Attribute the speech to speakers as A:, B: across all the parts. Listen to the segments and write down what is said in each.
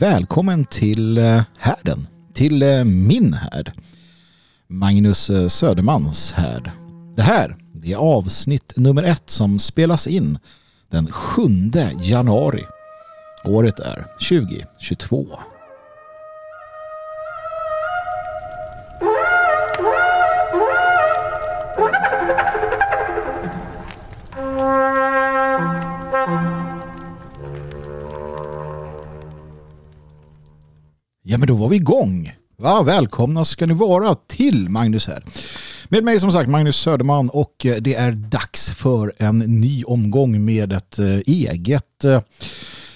A: välkommen till eh, härden. Till eh, min härd. Magnus eh, Södermans härd. Det här är avsnitt nummer ett som spelas in den 7 januari. Året är 2022. Ja men då var vi igång. Va, välkomna ska ni vara till Magnus här. Med mig som sagt Magnus Söderman och eh, det är dags för en ny omgång med ett eh, eget eh,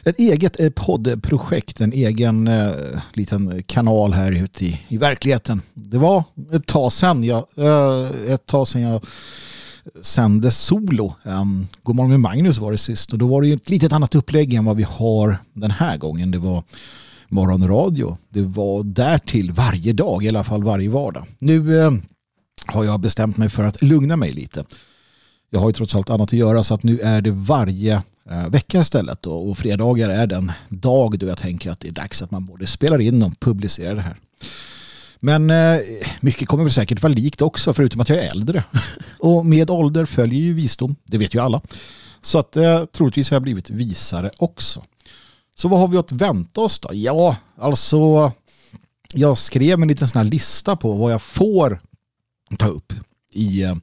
A: ett eget poddprojekt, en egen eh, liten kanal här ute i, i verkligheten. Det var ett tag sedan jag, eh, ett tag sedan jag sände solo. Ehm, um, Godmorgon med Magnus var det sist och då var det ju ett litet annat upplägg än vad vi har den här gången. Det var morgonradio. Det var därtill varje dag, i alla fall varje vardag. Nu eh, har jag bestämt mig för att lugna mig lite. Jag har ju trots allt annat att göra så att nu är det varje eh, vecka istället. Då. Och fredagar är den dag då jag tänker att det är dags att man både spelar in och publicerar det här. Men eh, mycket kommer väl säkert vara likt också förutom att jag är äldre. och med ålder följer ju visdom, det vet ju alla. Så att eh, troligtvis har jag blivit visare också. Så vad har vi att vänta oss då? Ja, alltså jag skrev en liten sån här lista på vad jag får ta upp i eh,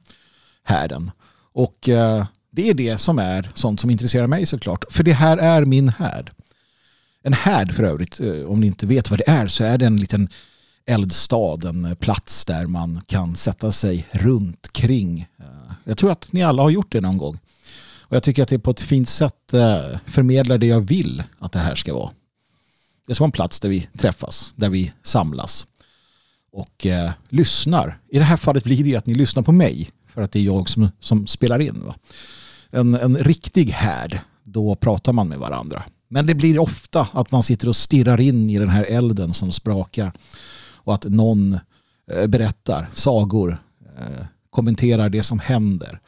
A: härden. Och eh, det är det som är sånt som intresserar mig såklart. För det här är min härd. En härd för övrigt, eh, om ni inte vet vad det är så är det en liten eldstad, en plats där man kan sätta sig runt kring. Jag tror att ni alla har gjort det någon gång. Och jag tycker att det på ett fint sätt eh, förmedlar det jag vill att det här ska vara. Det ska vara en plats där vi träffas, där vi samlas och eh, lyssnar. I det här fallet blir det att ni lyssnar på mig för att det är jag som, som spelar in. Va? En, en riktig härd, då pratar man med varandra. Men det blir ofta att man sitter och stirrar in i den här elden som sprakar och att någon eh, berättar sagor, eh, kommenterar det som händer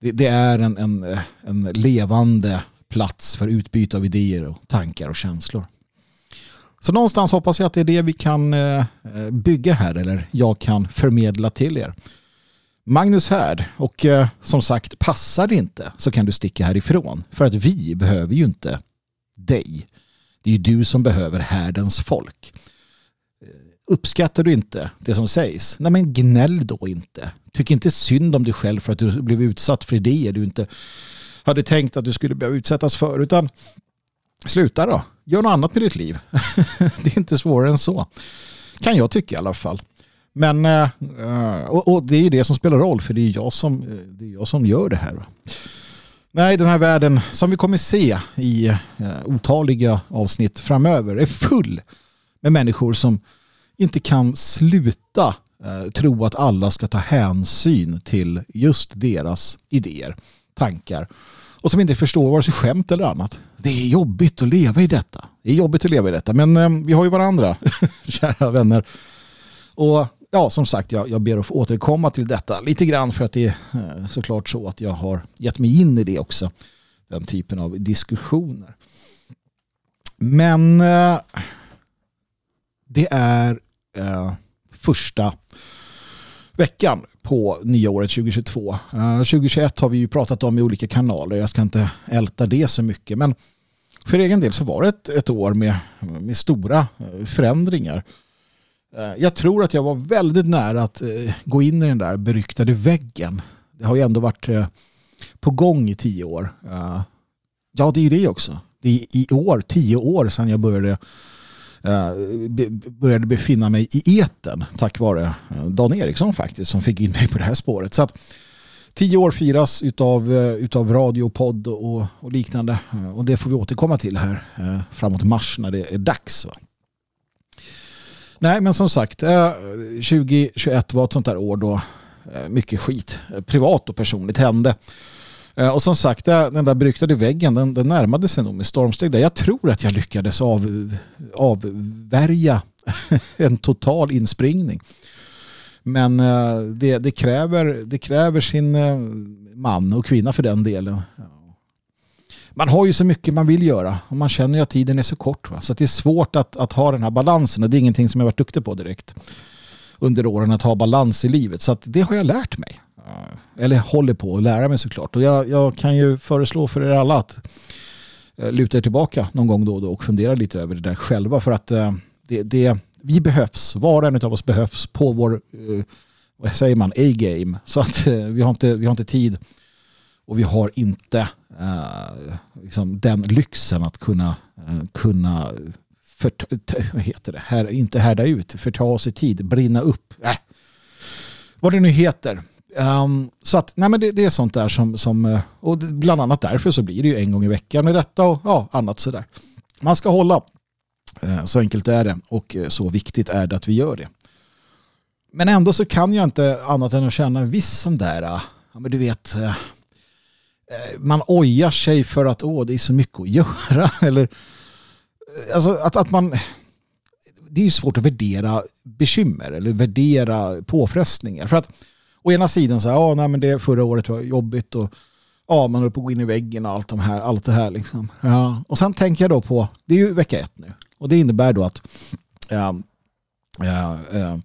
A: det, det är en, en, en levande plats för utbyte av idéer och tankar och känslor. Så någonstans hoppas jag att det är det vi kan eh, bygga här eller jag kan förmedla till er. Magnus här och eh, som sagt passar det inte så kan du sticka härifrån för att vi behöver ju inte dig. Det är ju du som behöver härdens folk. Eh, uppskattar du inte det som sägs? Nej men gnäll då inte. Tyck inte synd om dig själv för att du blev utsatt för idéer du inte hade tänkt att du skulle behöva utsättas för. Utan sluta då. Gör något annat med ditt liv. det är inte svårare än så. Kan jag tycka i alla fall. Men, eh, eh, och, det är ju det som spelar roll för det är jag som, eh, det är jag som gör det här. Nej, den här världen som vi kommer se i otaliga avsnitt framöver är full med människor som inte kan sluta eh, tro att alla ska ta hänsyn till just deras idéer, tankar och som inte förstår vare sig skämt eller annat. Det är jobbigt att leva i detta. Det är jobbigt att leva i detta, men eh, vi har ju varandra, kära vänner. Och ja, som sagt, jag, jag ber att få återkomma till detta lite grann för att det är eh, såklart så att jag har gett mig in i det också. Den typen av diskussioner. Men eh, det är eh, första veckan på nya året 2022. 2021 eh, har vi ju pratat om i olika kanaler. Jag ska inte älta det så mycket. Men för egen del så var det ett, ett år med, med stora eh, förändringar. Eh, jag tror att jag var väldigt nära att gå in i den där beryktade väggen. Det har ju ändå varit på gång i tio år. ja, det är ju det också. Det är i år, tio år sedan jag började Eh, började befinna mig i eten tack vare eh, Dan Eriksson faktiskt som fick in mig på det här spåret. Så att tio år firas utav, eh, utav radio, podd och, och liknande och det får vi återkomma till här framåt mars när det är dags. Nej men som sagt 2021 var ett sånt där år då mycket skit privat och personligt hände. Eh, och som sagt, den där beryktade väggen den, den närmade sig nog med stormsteg. Där. Jag tror att jag lyckades av, avvärja en total inspringning. Men eh, det, det, kräver, det kräver sin eh, man och kvinna för den delen. man har ju så mycket man vill göra och man känner ju att tiden är så kort. Va? Så det är svårt att, att ha den här balansen och det är ingenting som jag varit duktig på direkt under åren att ha balans i livet. Så det har jag lärt mig. Eller håller på att lära mig såklart. Och jag, jag kan ju föreslå för er alla att eh, luta er tillbaka någon gång då och då och fundera lite över det där själva. För att eh, det, det, vi behövs, var och en av oss behövs på vår, eh, vad säger man, A-game. Så att vi har, inte, vi har inte tid och vi har inte uh, liksom den lyxen att kunna, uh, kunna för, vad heter det? Här, inte härda ut, förta oss i tid, brinna upp. Äh. Vad det nu heter. Um, så att, nej men det, det, är sånt där som, som eh, och bland annat därför så blir det ju en gång i veckan med detta och ja, annat sådär. Man ska hålla, eh, så enkelt är det och eh, så viktigt är det att vi gör det. Men ändå så kan jag inte annat än att känna en viss sån där, ja men du vet, man ojar sig för att åh, det är så mycket att göra. Eller, alltså att, att man, det är ju svårt att värdera bekymmer eller värdera påfrestningar. För att å ena sidan så här, ja, nej, men det förra året var jobbigt och ja, man höll på att gå in i väggen och allt, de här, allt det här. Liksom. Ja. Och sen tänker jag då på, det är ju vecka ett nu och det innebär då att äh, äh,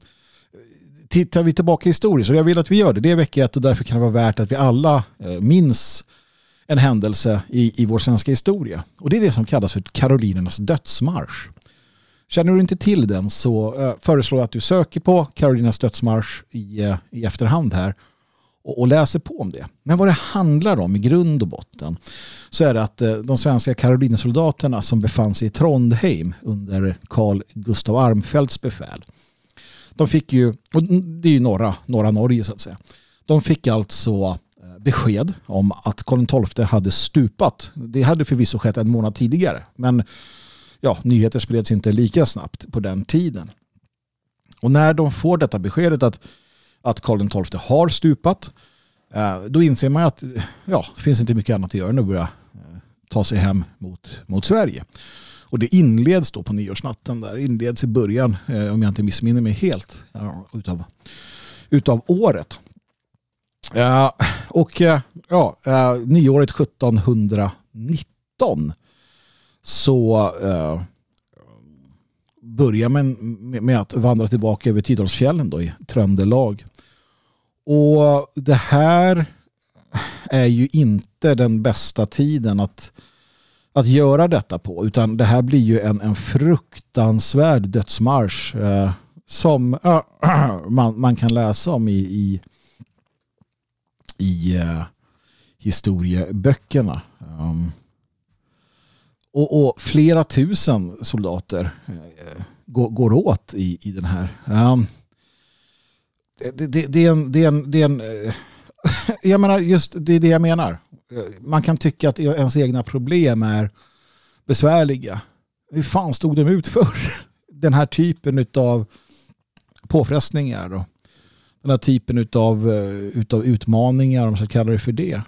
A: tittar vi tillbaka historiskt och jag vill att vi gör det, det är vecka ett och därför kan det vara värt att vi alla eh, minns en händelse i, i vår svenska historia. Och det är det som kallas för Karolinernas dödsmarsch. Känner du inte till den så eh, föreslår jag att du söker på Karolinas dödsmarsch i, eh, i efterhand här och, och, läser på om det. Men vad det handlar om i grund och botten så är det att eh, de svenska Karolinesoldaterna som befann sig i Trondheim under Carl Gustav Armfeldts befäl de fick ju, och det är ju norra, norra Norge så att säga, de fick alltså besked om att Karl XII hade stupat. Det hade förvisso skett en månad tidigare, men ja, nyheter spreds inte lika snabbt på den tiden. Och när de får detta beskedet att, att Karl XII har stupat, eh, då inser man att ja, det finns inte mycket annat att göra än att börja eh, ta sig hem mot, mot Sverige. Och det inleds då på nyårsnatten där, inleds i början, eh, om jag inte missminner mig helt, utav, utav året. Och ja, nyåret 1719 så eh, börjar man med att vandra tillbaka över Tidalsfjällen då i Tröndelag. Och det här är ju inte den bästa tiden att, att göra detta på utan det här blir ju en, en fruktansvärd dödsmarsch eh, som äh, man, man kan läsa om i, i i eh, historieböckerna. Um, och, och, flera tusen soldater eh, går, går åt i, i den här. Um, det, det, det, är en, det är en, det är en eh, jag menar just det är det jag menar. Eh, man kan tycka att e-, ens egna problem är besvärliga. Hur fan stod de ut för? Den här typen av påfrestningar och den här typen av eh, utav utmaningar, om man ska kalla det för det.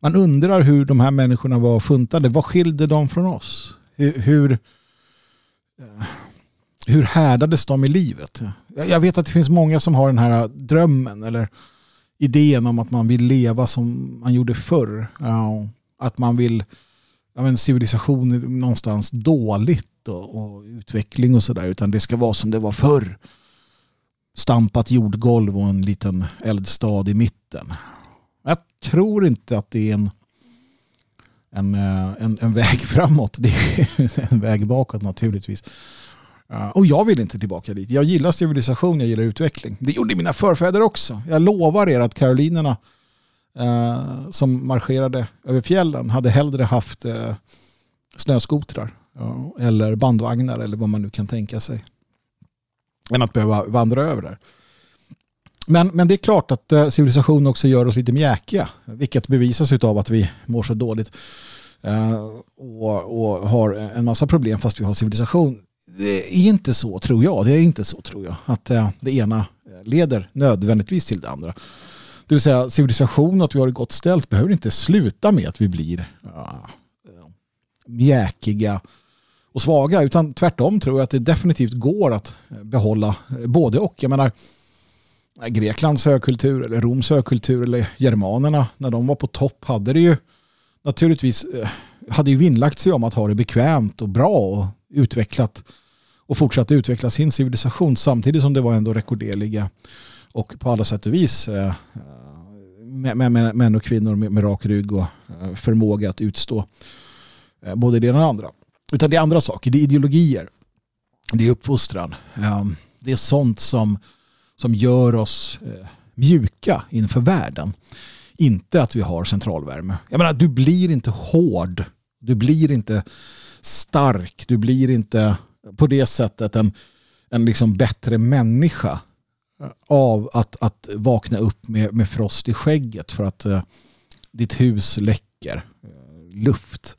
A: Man undrar hur de här människorna var funtade. Vad skilde de från oss? Hur, hur, eh, hur härdades de i livet? Jag vet att det finns många som har den här drömmen eller idén om att man vill leva som man gjorde förr. Att man vill ja, men civilisation någonstans dåligt och, och utveckling och sådär. Utan det ska vara som det var förr stampat jordgolv och en liten eldstad i mitten. Jag tror inte att det är en, en, eh, en, en väg framåt. Det är en väg bakåt naturligtvis. Eh, och jag vill inte tillbaka dit. Jag gillar civilisation, jag gillar utveckling. Det gjorde mina förfäder också. Jag lovar er att karolinerna eh, som marscherade över fjällen hade hellre haft eh, snöskotrar eh, eller bandvagnar eller vad man nu kan tänka sig än att behöva vandra över där. Men, men det är klart att eh, civilisation också gör oss lite mjäkiga, vilket bevisas av att vi mår så dåligt eh, och, och, har en massa problem fast vi har civilisation. Det är inte så tror jag, det är inte så tror jag, att eh, det ena leder nödvändigtvis till det andra. Det vill säga civilisation och att vi har det gott ställt behöver inte sluta med att vi blir ja, mjäkiga och svaga utan tvärtom tror jag att det definitivt går att behålla både och. Jag menar Greklands högkultur eller Roms högkultur eller germanerna när de var på topp hade det ju naturligtvis eh, hade ju vinnlagt sig om att ha det bekvämt och bra och utvecklat och fortsatt utveckla sin civilisation samtidigt som det var ändå rekorderliga och på alla sätt och vis eh, eh, med män och kvinnor med, med rak rygg och förmåga att utstå både det ena och det andra. Utan det är andra saker, det är ideologier, det är uppfostran, det är sånt som, som gör oss eh, mjuka inför världen. Inte att vi har centralvärme. Jag menar, du blir inte hård, du blir inte stark, du blir inte på det sättet en, en liksom bättre människa av att, att vakna upp med, med frost i skägget för att eh, ditt hus läcker eh, luft.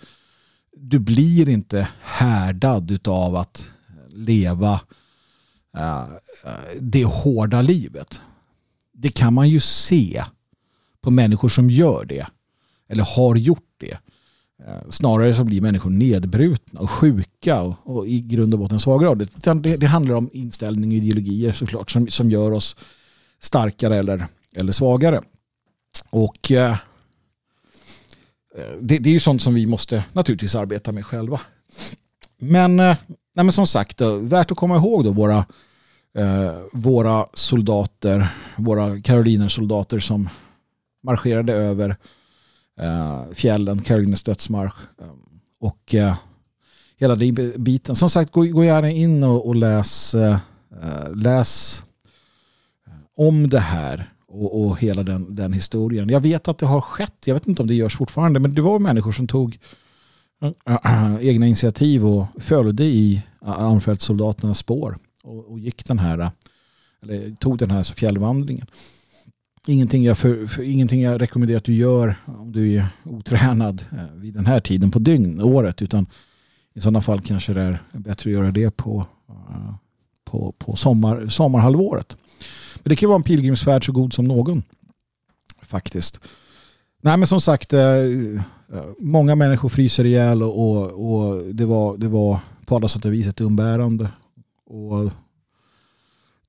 A: Du blir inte härdad av att leva Eh, eh, det hårda livet. Det kan man ju se på människor som gör det eller har gjort det. Eh, snarare så blir människor nedbrutna och sjuka och, och i grund och botten svaga det, det, det handlar om inställning och ideologier såklart som, som gör oss starkare eller, eller svagare. Och eh, det, det, är ju sånt som vi måste naturligtvis arbeta med själva. Men, eh, nej men som sagt, då, värt att komma ihåg då våra, eh, våra soldater, våra karolinersoldater som marscherade över eh, fjällen, Carolines dödsmarsch eh, och eh, hela den biten. Som sagt, gå, gå gärna in och, och läs, eh, eh läs om det här och, och hela den, den, historien. Jag vet att det har skett, jag vet inte om det görs fortfarande, men det var människor som tog egna initiativ och följde i Armfältssoldaternas spår och, och, gick den här, eller tog den här fjällvandringen ingenting jag, för, för, ingenting jag rekommenderar att du gör om du är otränad eh, vid den här tiden på dygn, året. Utan i sådana fall kanske det är bättre att göra det på, eh, på, på sommar, sommarhalvåret. Men det kan vara en pilgrimsfärd så god som någon. Faktiskt. Nej men som sagt, eh, Eh, många människor fryser ihjäl och, och, och det, var, det var på alla sätt och vis ett umbärande. Och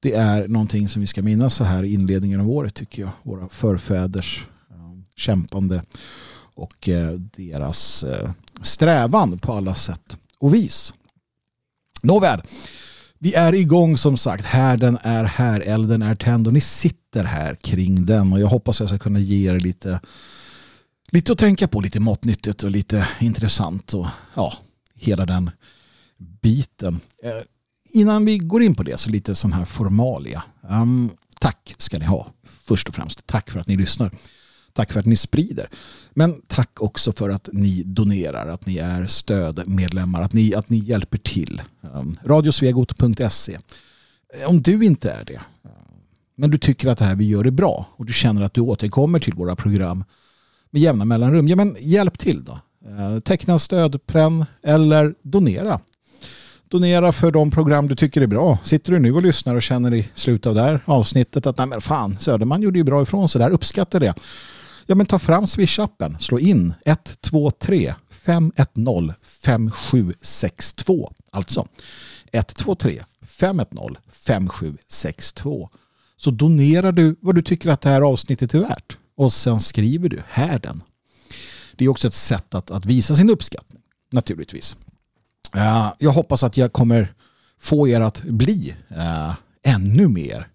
A: det är någonting som vi ska minnas så här i inledningen av året tycker jag. Våra förfäders eh, kämpande och eh, deras strävan på alla sätt och vis. Nåväl, vi är igång som sagt. Härden är här, elden är tänd och ni sitter här kring den och jag hoppas jag ska kunna ge er lite, lite att tänka på, lite matnyttigt och lite intressant och ja, hela den biten. Eh, innan vi går in på det så lite sån här formalia. Um, tack ska ni ha först och främst. Tack för att ni lyssnar. Tack för att ni sprider. Men tack också för att ni donerar, att ni är stödmedlemmar, att ni, att ni hjälper till. Ehm, um, radiosvegot.se eh, Om du inte är det, eh, men du tycker att det här vi gör är bra och du känner att du återkommer till våra program med jämna mellanrum, ja men hjälp till då. Eh, teckna stödpren eller donera donera för de program du tycker är bra. Sitter du nu och lyssnar och känner i slutet av det här avsnittet att nej men fan, Söderman gjorde ju bra ifrån sig där, uppskattar det. Ja men ta fram Swish-appen, slå in 123 510 5762. Alltså 123 510 5762. Så donerar du vad du tycker att det här avsnittet är värt och sen skriver du härden. Det är också ett sätt att, att visa sin uppskattning naturligtvis. Uh, jag hoppas att jag kommer få er att bli uh, ännu mer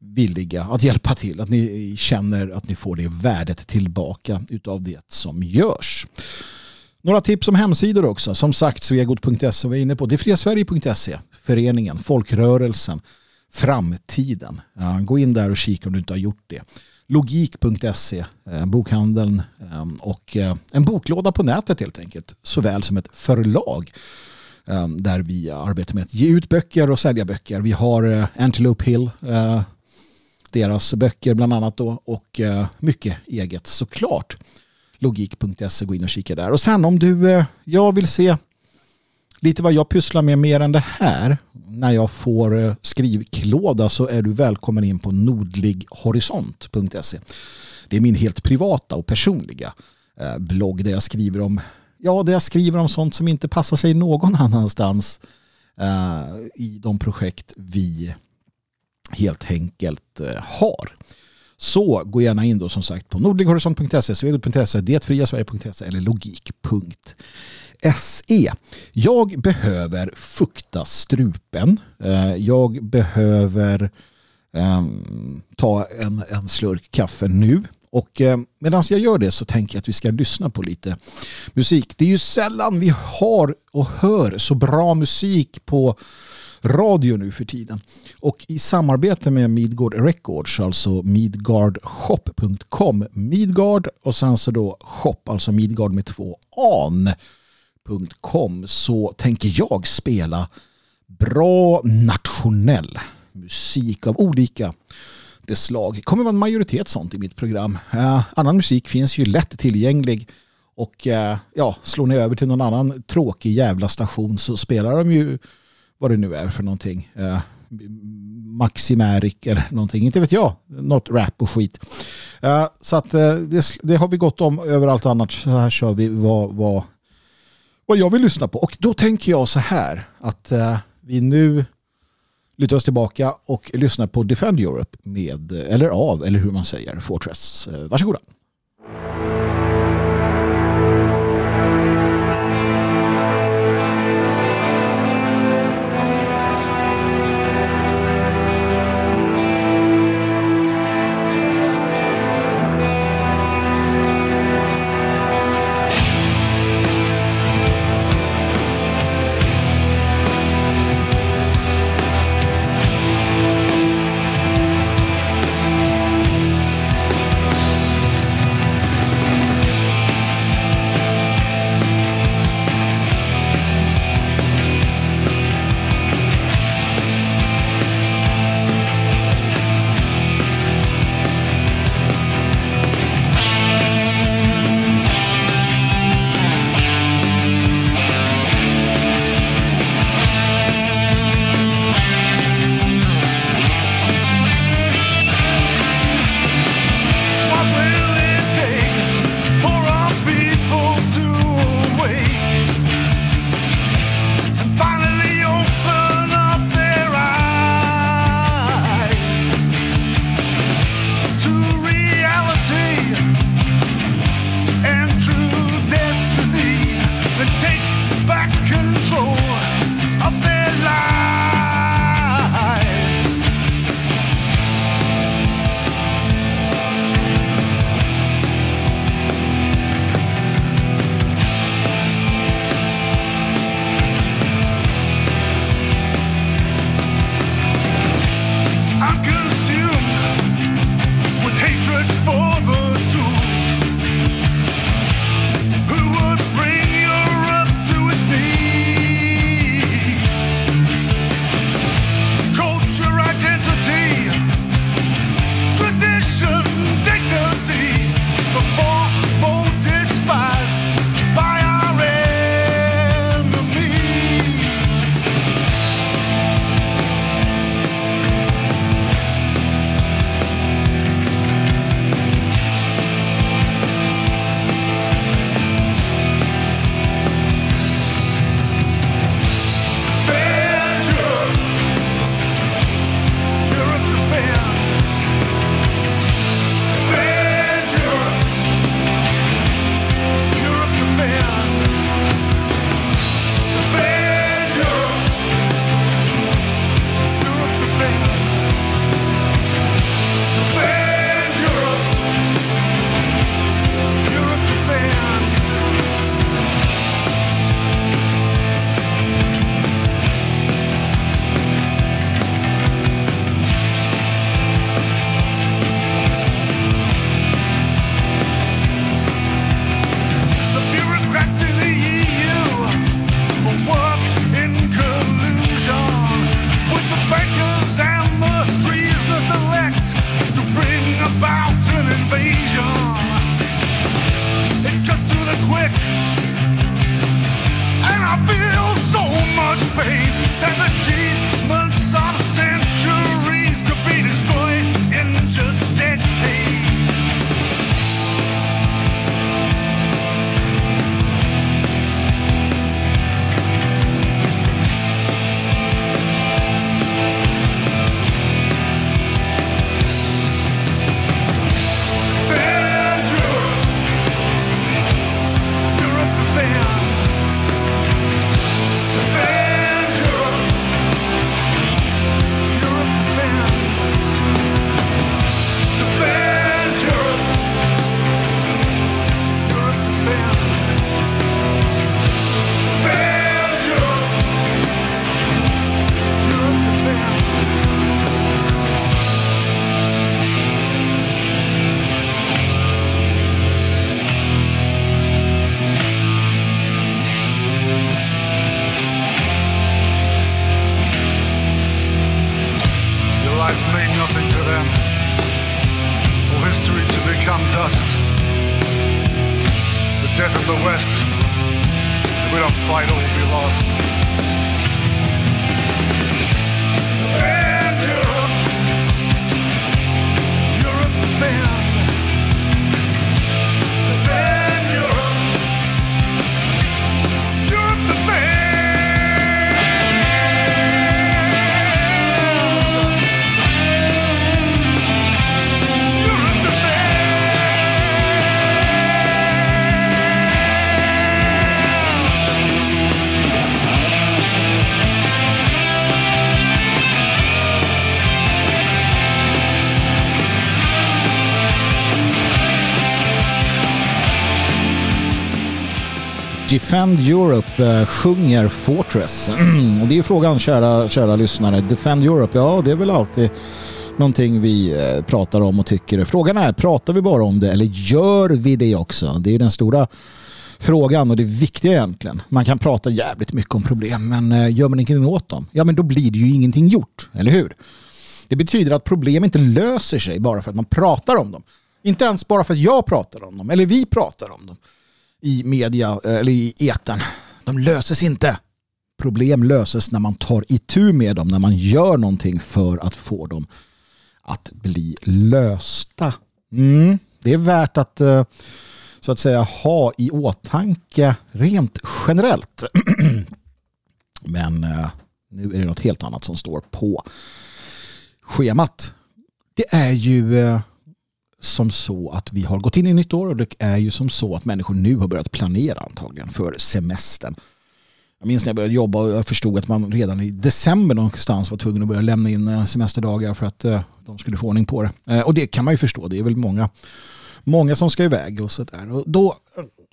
A: villiga att hjälpa till. Att ni känner att ni får det värdet tillbaka utav det som görs. Några tips om hemsidor också. Som sagt, svegot.se var inne på. Det är föreningen, folkrörelsen, framtiden. Eh, gå in där och kika om du inte har gjort det. Logik.se, eh, bokhandeln eh, och eh, en boklåda på nätet helt enkelt. Såväl som ett förlag där vi arbetar med att ge ut böcker och sälja böcker. Vi har Antelope Hill, deras böcker bland annat då, och mycket eget såklart. Logik.se, gå in och kika där. Och sen om du, jag vill se lite vad jag pysslar med mer än det här när jag får eh, skrivklåda så är du välkommen in på nordlighorisont.se. Det är min helt privata och personliga eh, blogg där jag skriver om ja, det jag skriver om sånt som inte passar sig någon annanstans eh, i de projekt vi helt enkelt har. Så gå gärna in då som sagt på nordlighorisont.se, svegot.se, detfriasverige.se eller logik.se. Jag behöver fukta strupen. Eh, jag behöver um, ta en, en slurk kaffe nu. Och eh, medan jag gör det så tänker jag att vi ska lyssna på lite musik. Det är ju sällan vi har och hör så bra musik på radio nu för tiden. Och i samarbete med Midgård Records, alltså midgardshop.com, Midgard och sen så då shop, alltså Midgard med två an.com så tänker jag spela bra nationell musik av olika det slag. Det kommer vara en majoritet sånt i mitt program. Eh, annan musik finns ju lätt tillgänglig och eh, ja, slår ni över till någon annan tråkig jävla station så spelar de ju vad det nu är för någonting. Eh, uh, Maximärik eller någonting, inte vet jag. Något rap och skit. Eh, så att eh, det, det, har vi gått om överallt annat. Så här kör vi vad, vad, vad jag vill lyssna på. Och då tänker jag så här att vi nu lutar oss tillbaka och lyssnar på Defend Europe med, eller av, eller hur man säger, Fortress. Varsågoda. Defend Europe eh, sjunger Fortress. Och det är frågan kära, kära lyssnare. Defend Europe, ja det är väl alltid någonting vi eh, pratar om och tycker. Frågan är, pratar vi bara om det eller gör vi det också? Det är den stora frågan och det viktiga egentligen. Man kan prata jävligt mycket om problem men eh, gör man ingenting åt dem, ja men då blir det ju ingenting gjort, eller hur? Det betyder att problem inte löser sig bara för att man pratar om dem. Inte ens bara för att jag pratar om dem eller vi pratar om dem i media eh, eller i etern. De löses inte. Problem löses när man tar itu med dem, när man gör någonting för att få dem att bli lösta. Mm. Det är värt att eh, så att säga ha i åtanke rent generellt. Men eh, nu är det något helt annat som står på schemat. Det är ju som så att vi har gått in i nytt år och det är ju som så att människor nu har börjat planera antagligen för semestern. Jag minns när jag började jobba och jag förstod att man redan i december någonstans var tvungen att börja lämna in eh, semesterdagar för att eh, de skulle få ordning på det. Eh, och det kan man ju förstå, det är väl många, många som ska iväg och sådär. Och då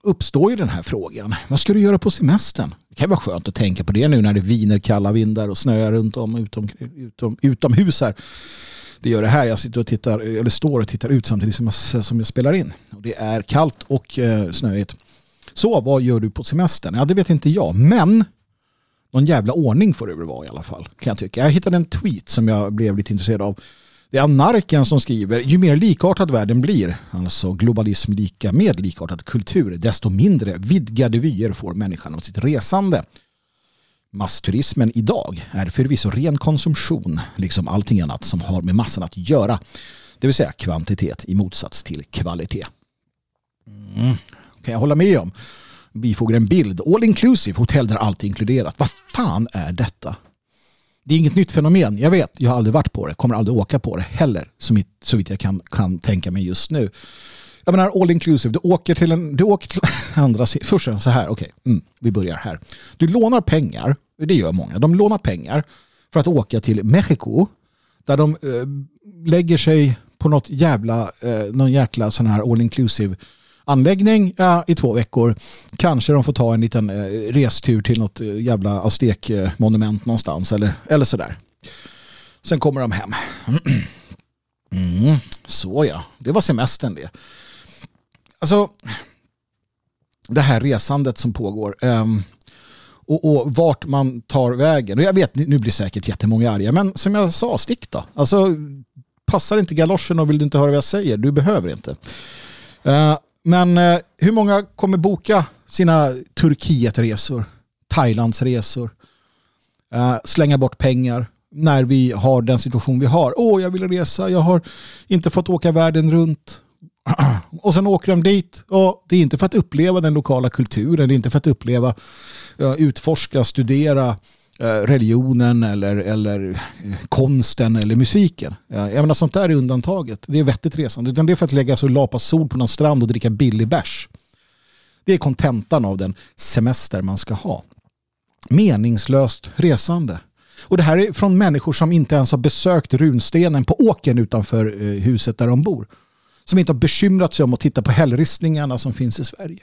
A: uppstår ju den här frågan, vad ska du göra på semestern? Det kan vara skönt att tänka på det nu när det viner kalla vindar och snöar runt om utom, utom, utomhus här. Det gör det här, jag sitter och tittar, eller står och tittar ut samtidigt som jag, som jag spelar in. Och det är kallt och eh, snöigt. Så vad gör du på semestern? Ja, det vet inte jag. Men någon jävla ordning får det väl vara i alla fall. Kan jag tycka. Jag hittade en tweet som jag blev lite intresserad av. Det är Anarken som skriver, ju mer likartad världen blir, alltså globalism lika med likartad kultur, desto mindre vidgade vyer får människan av sitt resande. Massturismen idag är förvisso ren konsumtion, liksom allting annat som har med massan att göra. Det vill säga kvantitet i motsats till kvalitet. Mm. Kan jag hålla med om. Bifogar en bild. All inclusive, hotell där allt är inkluderat. Vad fan är detta? Det är inget nytt fenomen. Jag vet, jag har aldrig varit på det. Kommer aldrig åka på det heller. Så vitt jag kan, kan tänka mig just nu. Jag menar all inclusive. Du åker till en... Du åker till andra sidan. Först så här, okej. Okay. Mm, vi börjar här. Du lånar pengar. Det gör många. De lånar pengar för att åka till Mexiko. Där de eh, lägger sig på något jävla, eh, någon jäkla sån här all inclusive anläggning ja, i två veckor. Kanske de får ta en liten eh, restur till något eh, jävla aztekmonument eh, någonstans eller, eller sådär. Sen kommer de hem. Mm, så ja, det var semestern det. Alltså, det här resandet som pågår. Um, och, och, vart man tar vägen. Och jag vet, nu blir säkert jättemånga arga, men som jag sa, stick då. Alltså, passar inte galoschen och vill du inte höra vad jag säger, du behöver inte. Uh, men uh, hur många kommer boka sina Turkietresor, Thailandsresor, uh, slänga bort pengar när vi har den situation vi har. Åh, jag vill resa, jag har inte fått åka världen runt. Och sen åker de dit och det är inte för att uppleva den lokala kulturen, det är inte för att uppleva, utforska, studera eh, religionen eller, eller eh, konsten eller musiken. Jag menar sånt där är undantaget. Det är vettigt resande. Utan det är för att lägga sig och lapa sol på någon strand och dricka billig bärs. Det är kontentan av den semester man ska ha. Meningslöst resande. Och det här är från människor som inte ens har besökt runstenen på åken utanför eh, huset där de bor som inte har bekymrat sig om att titta på hällristningarna som finns i Sverige.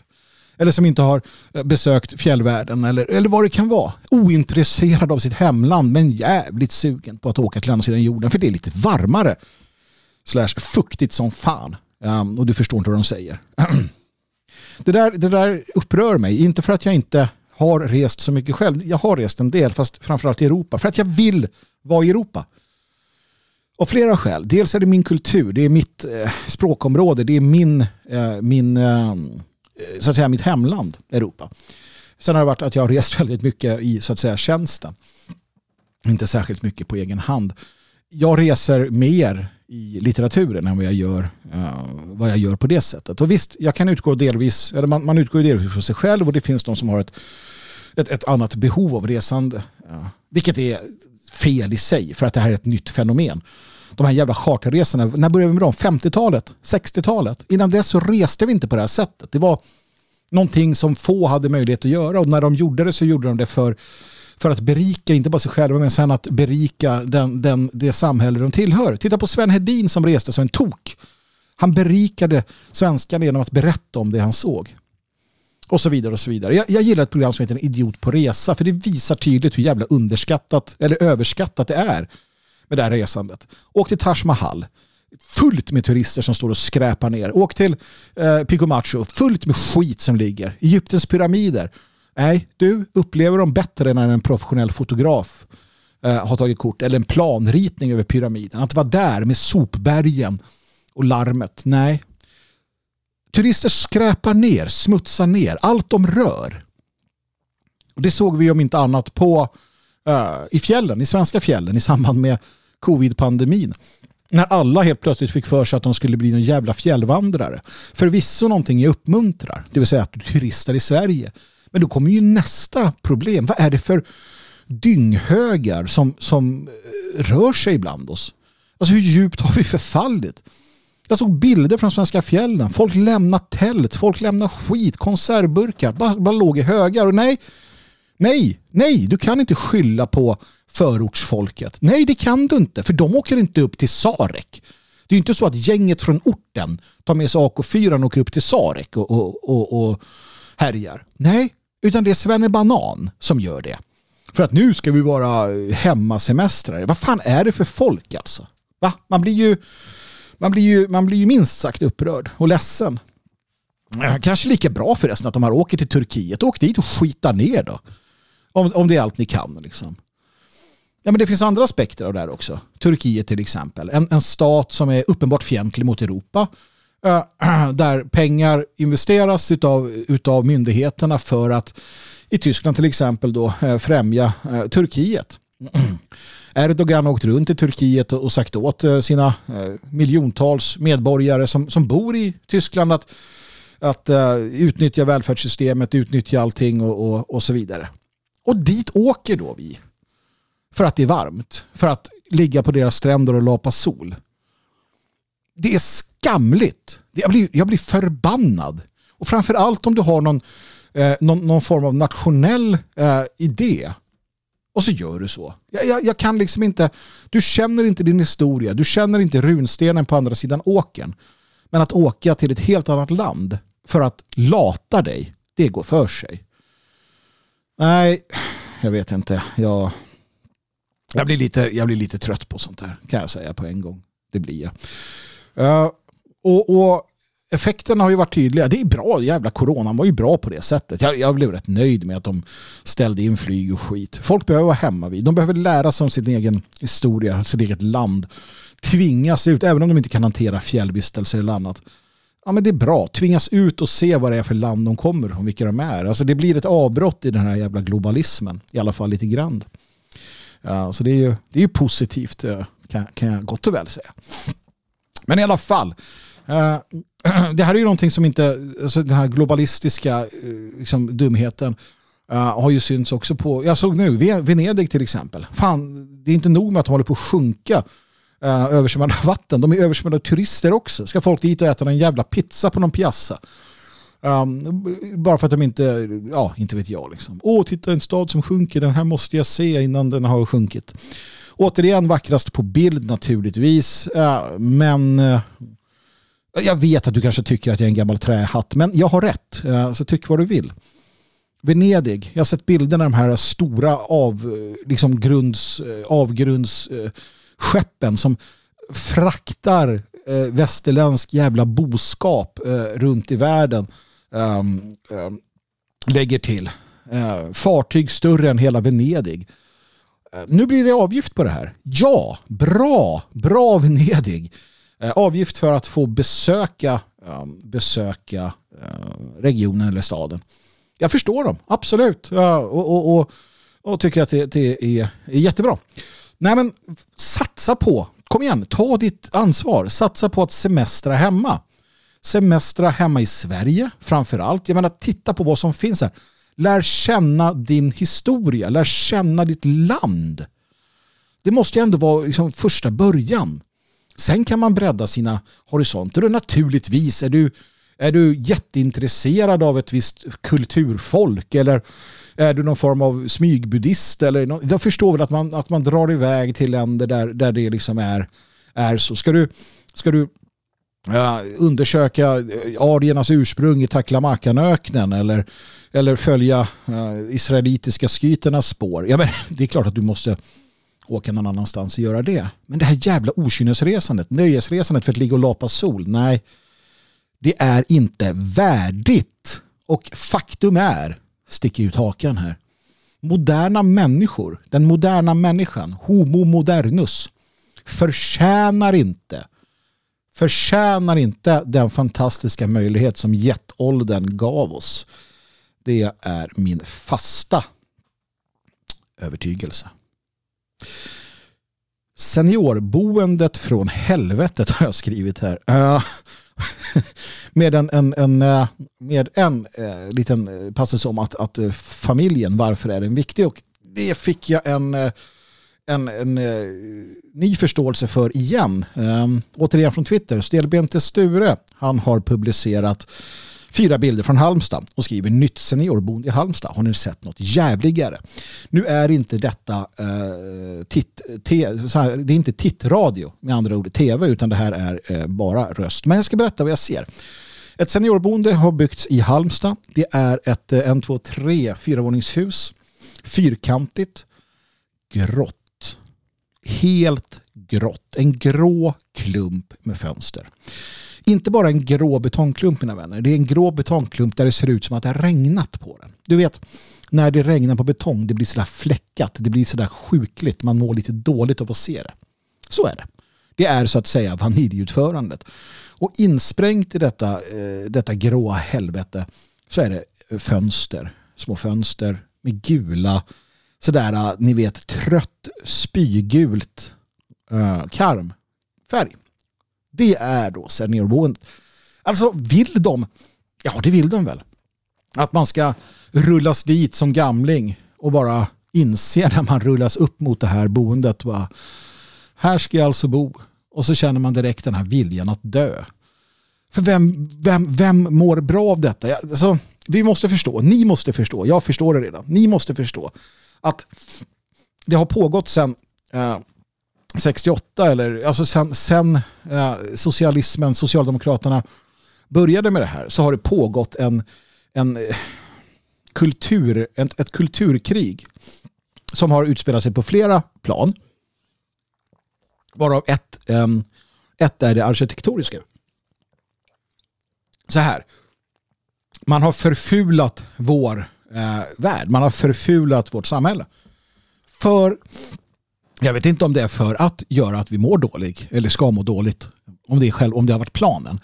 A: Eller som inte har eh, besökt fjällvärlden eller, eller vad det kan vara. Ointresserad av sitt hemland men jävligt sugen på att åka till andra sidan jorden för det är lite varmare. Slash fuktigt som fan. Um, och du förstår inte vad de säger. det, där, det där upprör mig. Inte för att jag inte har rest så mycket själv. Jag har rest en del fast framförallt i Europa. För att jag vill vara i Europa. Av flera skäl. Dels är det min kultur, det är mitt eh, språkområde, det är min, eh, min, eh, så att säga, mitt hemland, Europa. Sen har det varit att jag har rest väldigt mycket i så att säga tjänsten. Inte särskilt mycket på egen hand. Jag reser mer i litteraturen än vad jag gör, eh, vad jag gör på det sättet. Och visst, jag kan utgå delvis, eller man, man utgår delvis från sig själv och det finns de som har ett, ett, ett annat behov av resande. Ja. vilket är fel i sig för att det här är ett nytt fenomen. De här jävla charterresorna, när började vi med dem? 50-talet? 60-talet? Innan dess så reste vi inte på det här sättet. Det var någonting som få hade möjlighet att göra och när de gjorde det så gjorde de det för, för att berika, inte bara sig själva, men sen att berika den, den, det samhälle de tillhör. Titta på Sven Hedin som reste som en tok. Han berikade svenskarna genom att berätta om det han såg. Och så vidare och så vidare. Jag, jag gillar ett program som heter En idiot på resa för det visar tydligt hur jävla underskattat eller överskattat det är med det här resandet. Åk till Taj Mahal fullt med turister som står och skräpar ner. Åk till eh, Pico Macho, fullt med skit som ligger. Egyptens pyramider. Nej, du upplever dem bättre när en professionell fotograf eh, har tagit kort eller en planritning över pyramiden. Att vara där med sopbergen och larmet. Nej. Turister skräpar ner, smutsar ner allt de rör. Det såg vi om inte annat på uh, i fjällen, i svenska fjällen i samband med covid-pandemin när alla helt plötsligt fick för sig att de skulle bli någon jävla fjällvandrare. Förvisso någonting jag uppmuntrar, det vill säga att du turistar i Sverige. Men då kommer ju nästa problem. Vad är det för dynghögar som, som eh, rör sig bland oss? Alltså hur djupt har vi förfallit? Jag såg bilder från svenska fjällen. Folk lämnade tält, folk lämnade skit, konservburkar. Bara, bara låg i högar. Och nej, nej, nej, du kan inte skylla på förortsfolket. Nej, det kan du inte, för de åker inte upp till Sarek. Det är inte så att gänget från orten tar med sig AK4 och åker upp till Sarek och, och, och, och härjar. Nej, utan det är Svenne Banan som gör det. För att nu ska vi vara hemmasemestrare. Vad fan är det för folk alltså? Va? Man, blir ju, man, blir ju, man blir ju minst sagt upprörd och ledsen. Kanske lika bra förresten att de har åker till Turkiet. Åk dit och skita ner då. Om, om det är allt ni kan. Liksom. Ja, men det finns andra aspekter av det här också. Turkiet till exempel. En, en stat som är uppenbart fientlig mot Europa. Äh, där pengar investeras utav, utav myndigheterna för att i Tyskland till exempel då, äh, främja Turkiet. Erdogan har åkt runt i Turkiet och sagt åt eh, sina eh, miljontals medborgare som, som bor i Tyskland att, att eh, utnyttja välfärdssystemet, utnyttja allting och, och, och så vidare. Och dit åker då vi för att det är varmt. För att ligga på deras stränder och lapa sol. Det är skamligt. Jag blir, jag blir förbannad. Och framför allt om du har någon, eh, någon, någon, form av nationell eh, idé. Och så gör du så. Jag, jag, jag, kan liksom inte, du känner inte din historia. Du känner inte runstenen på andra sidan åken. Men att åka till ett helt annat land för att lata dig, det går för sig. Nej, jag vet inte. Jag, jag blir, lite, jag blir lite trött på sånt här kan jag säga på en gång. Det blir jag. Uh, och, och effekterna har ju varit tydliga. Det är bra, jävla coronan var ju bra på det sättet. Jag, jag, blev rätt nöjd med att de ställde in flyg och skit. Folk behöver vara hemma vid. De behöver lära sig om sin egen historia, sitt eget land. Tvingas ut, även om de inte kan hantera fjällvistelser eller annat. Ja, men det är bra. Tvingas ut och se vad det är för land de kommer från, vilka de är. Alltså det blir ett avbrott i den här jävla globalismen. I alla fall lite grann. Ja, så det är ju, det är ju positivt eh, kan, kan jag gott och väl säga. Men i alla fall, Eh, det här är ju någonting som inte, alltså den här globalistiska eh, liksom, dumheten eh, har ju synts också på, jag såg nu, Venedig till exempel. Fan, det är inte nog med att de håller på att sjunka uh, översvämmade vatten. De är översvämmade av turister också. Ska folk dit och äta en jävla pizza på någon piazza? Um, bara för att de inte, ja, inte vet jag. Liksom. Åh, titta en stad som sjunker, den här måste jag se innan den har sjunkit. Återigen vackrast på bild naturligtvis, uh, men uh, jag vet att du kanske tycker att jag är en gammal trähatt, men jag har rätt, eh, så tyck vad du vill. Venedig, jag har sett bilderna av de här stora av, eh, liksom grunds, eh, avgrundsskeppen som fraktar västerländsk jävla boskap runt i världen ehm, ehm, lägger till. Fartyg större än hela Venedig. nu blir det avgift på det här. Ja, bra, bra Venedig. Eh, avgift för att få besöka, eh, besöka eh, regionen eller staden. Jag förstår dem, absolut. och, och, och, och, tycker att det, det är, är jättebra. Nej men satsa på, kom igen, ta ditt ansvar. Satsa på att semestra hemma. Semestra hemma i Sverige framför allt. Jag menar, titta på vad som finns här. Lär känna din historia, lär känna ditt land. Det måste ju ändå vara liksom första början. Sen kan man bredda sina horisonter och naturligtvis är du, är du jätteintresserad av ett visst kulturfolk eller är du någon form av smygbuddhist eller jag förstår väl att man, att man drar iväg till länder där, där det liksom är, är så. Ska du, ska du uh, undersöka eh, ariernas ursprung i Taklamakanöknen eller, eller följa uh, israelitiska skyternas spår. Ja, men, det är klart att du måste åka någon annanstans och göra det. Men det här jävla okynnesresandet, nöjesresandet för att ligga och lapa sol, nej, det är inte värdigt. Och faktum är, sticker ut hakan här, moderna människor, den moderna människan, homo modernus, förtjänar inte förtjänar inte den fantastiska möjlighet som jetåldern gav oss. Det är min fasta övertygelse. Seniorboendet från helvetet har jag skrivit här. Eh, med en, en, en, eh, med en eh, liten eh, passus om att, att familjen, varför är den viktig? Och det fick jag en en, en ny förståelse för igen. Um, återigen från Twitter. Stelbente Sture, han har publicerat fyra bilder från Halmstad och skriver nytt seniorboende i Halmstad. Har ni sett något jävligare? Nu är inte detta uh, titt, te, här, det är inte tittradio med andra ord tv utan det här är uh, bara röst. Men jag ska berätta vad jag ser. Ett seniorboende har byggts i Halmstad. Det är ett uh, en, två, tre, fyravåningshus. Fyrkantigt. Grått helt grått. En grå klump med fönster. Inte bara en grå betongklump mina vänner. Det är en grå betongklump där det ser ut som att det har regnat på den. Du vet, när det regnar på betong, det blir sådär fläckat. Det blir sådär sjukligt. Man mår lite dåligt av att se det. Så är det. Det är så att säga vaniljutförandet. Och insprängt i detta, eh, detta gråa helvete så är det fönster. Små fönster med gula sådär, eh, ni vet, trött spygult uh, karmfärg. Det är då seniorboendet. Alltså vill de, ja det vill de väl, att man ska rullas dit som gamling och bara inse när man rullas upp mot det här boendet. Bara, här ska jag alltså bo. Och så känner man direkt den här viljan att dö. För vem, vem, vem mår bra av detta? Alltså, vi måste förstå, ni måste förstå, jag förstår det redan. Ni måste förstå att det har pågått sedan eh, 68 eller alltså sen, sen eh, socialismen, Socialdemokraterna började med det här så har det pågått en, en eh, kultur, ett, ett kulturkrig som har utspelat sig på flera plan. Varav ett, ett är det arkitektoniska. Så här. Man har förfulat vår eh, värld. Man har förfulat vårt samhälle. För, jag vet inte om det är för att göra att vi mår dåligt eller ska må dåligt. Om det, är själv, om det har varit planen.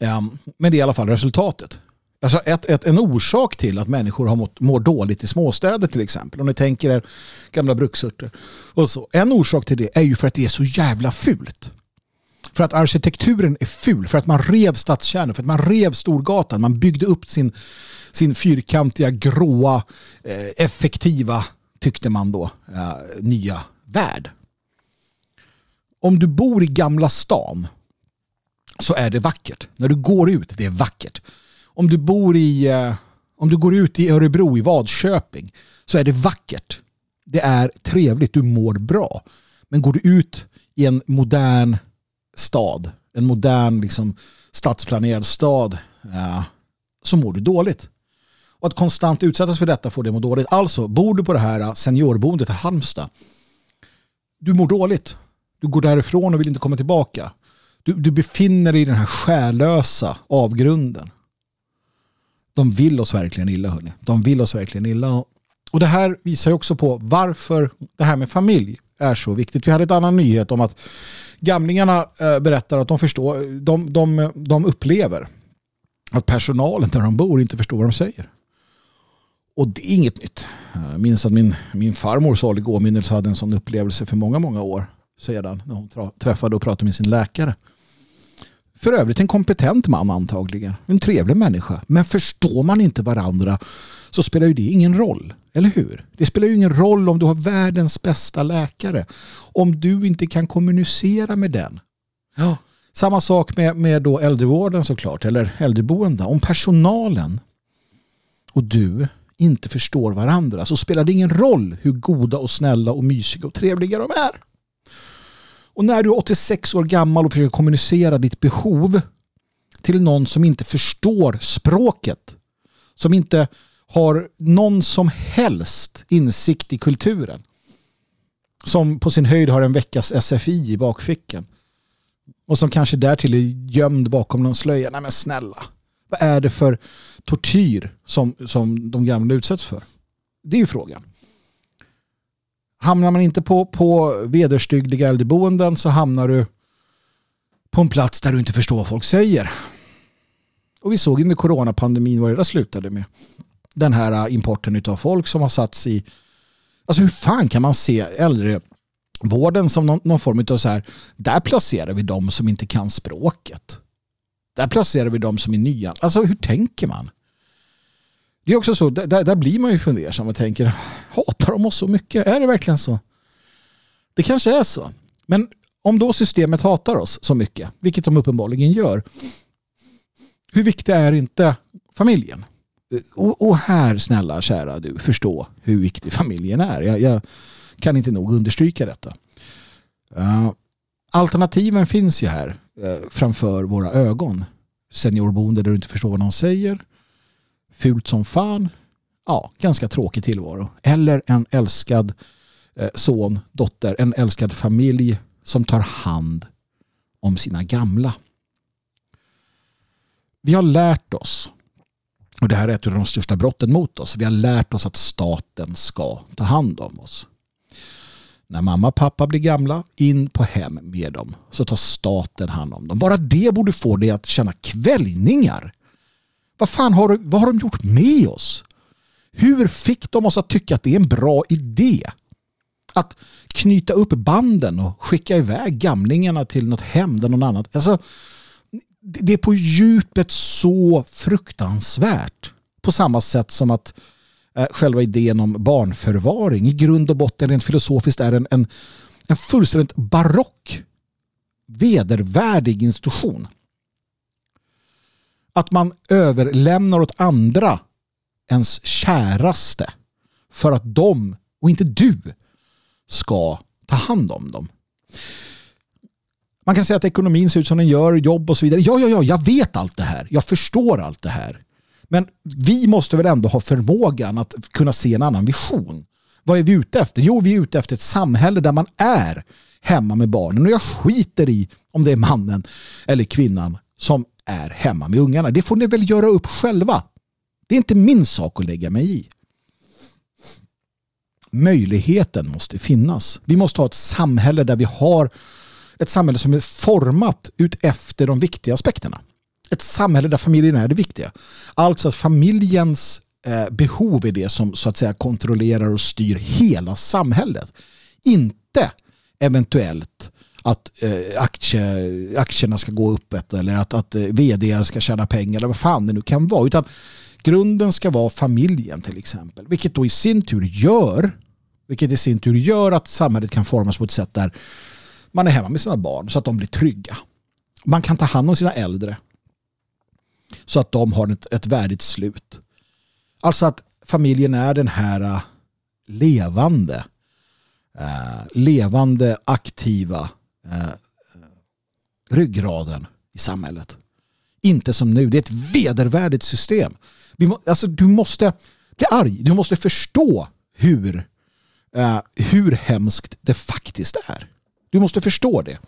A: Um, men det är i alla fall resultatet. Alltså ett, ett, en orsak till att människor har mått, mår dåligt i småstäder till exempel. Om ni tänker er gamla bruksorter. Och så. En orsak till det är ju för att det är så jävla fult. För att arkitekturen är ful. För att man rev stadskärnor. För att man rev Storgatan. Man byggde upp sin sin fyrkantiga, gråa, eh, effektiva, tyckte man då, eh, nya värld. Om du bor i Gamla stan så är det vackert. När du går ut, det är vackert. Om du bor i, eh, om du går ut i Örebro, i Vadköping, så är det vackert. Det är trevligt, du mår bra. Men går du ut i en modern stad, en modern liksom, stadsplanerad stad, eh, så mår du dåligt. Och att konstant utsättas för detta får dig att må dåligt. Alltså, bor du på det här eh, seniorboendet i Halmstad, du mår dåligt. Du går därifrån och vill inte komma tillbaka. Du, du befinner dig i den här själlösa avgrunden. De vill oss verkligen illa, hörni. De vill oss verkligen illa. Och det här visar ju också på varför det här med familj är så viktigt. Vi hade ett annan nyhet om att gamlingarna eh, berättar att de förstår, de, de, de upplever att personalen där de bor inte förstår vad de säger. Och det är inget nytt. Jag minns att min, min farmor salig åminnelse hade en sån upplevelse för många, många år sedan när hon träffade och pratade med sin läkare. För övrigt en kompetent man antagligen. En trevlig människa. Men förstår man inte varandra så spelar ju det ingen roll. Eller hur? Det spelar ju ingen roll om du har världens bästa läkare. Om du inte kan kommunicera med den. Ja. Samma sak med, med då äldrevården såklart. Eller äldreboende. Om personalen och du inte förstår varandra så spelar det ingen roll hur goda och snälla och mysiga och trevliga de är. Och när du är 86 år gammal och försöker kommunicera ditt behov till någon som inte förstår språket, som inte har någon som helst insikt i kulturen, som på sin höjd har en veckas SFI i bakfickan och som kanske därtill är gömd bakom någon slöja. Nej men snälla, vad är det för tortyr som, som de gamla utsätts för? Det är ju frågan. Hamnar man inte på, på vederstyggliga äldreboenden så hamnar du på en plats där du inte förstår vad folk säger. Och vi såg under coronapandemin vad det där slutade med. Den här äh, importen av folk som har satts i... Alltså hur fan kan man se äldrevården som någon, någon form av så här... Där placerar vi de som inte kan språket. Där placerar vi de som är nya. Alltså hur tänker man? Det är också så, där, där blir man ju fundersam och tänker, hatar de oss så mycket? Är det verkligen så? Det kanske är så. Men om då systemet hatar oss så mycket, vilket de uppenbarligen gör, hur viktig är inte familjen? Och, och här, snälla kära du, förstå hur viktig familjen är. Jag, jag kan inte nog understryka detta. Uh, alternativen finns ju här Eh, framför våra ögon. Seniorboende där du inte förstår vad någon säger fult som fan, ja, ganska tråkig tillvaro. Eller en älskad eh, son, dotter, en älskad familj som tar hand om sina gamla. Vi har lärt oss, och det här är ett av de största brotten mot oss, vi har lärt oss att staten ska ta hand om oss. När mamma och pappa blir gamla, in på hem med dem, så tar staten hand om dem. Bara det borde få dig att känna kvällningar vad fan har, vad har de gjort med oss? Hur fick de oss att tycka att det är en bra idé? Att knyta upp banden och skicka iväg gamlingarna till något hem där någon annan... Alltså, det är på djupet så fruktansvärt. På samma sätt som att eh, Eh, själva idén om barnförvaring i grund och botten rent filosofiskt är en, en, en fullständigt barock vedervärdig institution att man överlämnar åt andra ens käraste för att de och inte du ska ta hand om dem. Man kan säga att ekonomin ser ut som den gör, jobb och så vidare. Ja, ja, ja, jag vet allt det här. Jag förstår allt det här. Men vi måste väl ändå ha förmågan att kunna se en annan vision. Vad är vi ute efter? Jo, vi är ute efter ett samhälle där man är hemma med barnen. Och jag skiter i om det är mannen eller kvinnan som är hemma med ungarna. Det får ni väl göra upp själva. Det är inte min sak att lägga mig i. Möjligheten måste finnas. Vi måste ha ett samhälle där vi har ett samhälle som är format ut efter de viktiga aspekterna. Ett samhälle där familjen är det viktiga. Alltså att familjens eh, behov är det som så att säga kontrollerar och styr hela samhället. Inte eventuellt att eh, aktie, aktierna ska gå upp eller att, att eh, vd ska tjäna pengar eller vad fan det nu kan vara. Utan grunden ska vara familjen till exempel. Vilket då i sin tur gör vilket i sin tur gör att samhället kan formas på ett sätt där man är hemma med sina barn så att de blir trygga. Man kan ta hand om sina äldre så att de har ett, ett värdigt slut. Alltså att familjen är den här äh, levande, eh, levande, aktiva eh, ryggraden i samhället. Inte som nu. Det är ett vedervärdigt system. Vi må, alltså, du måste bli arg. Du måste förstå hur, eh, hur hemskt det faktiskt är. Du måste förstå det.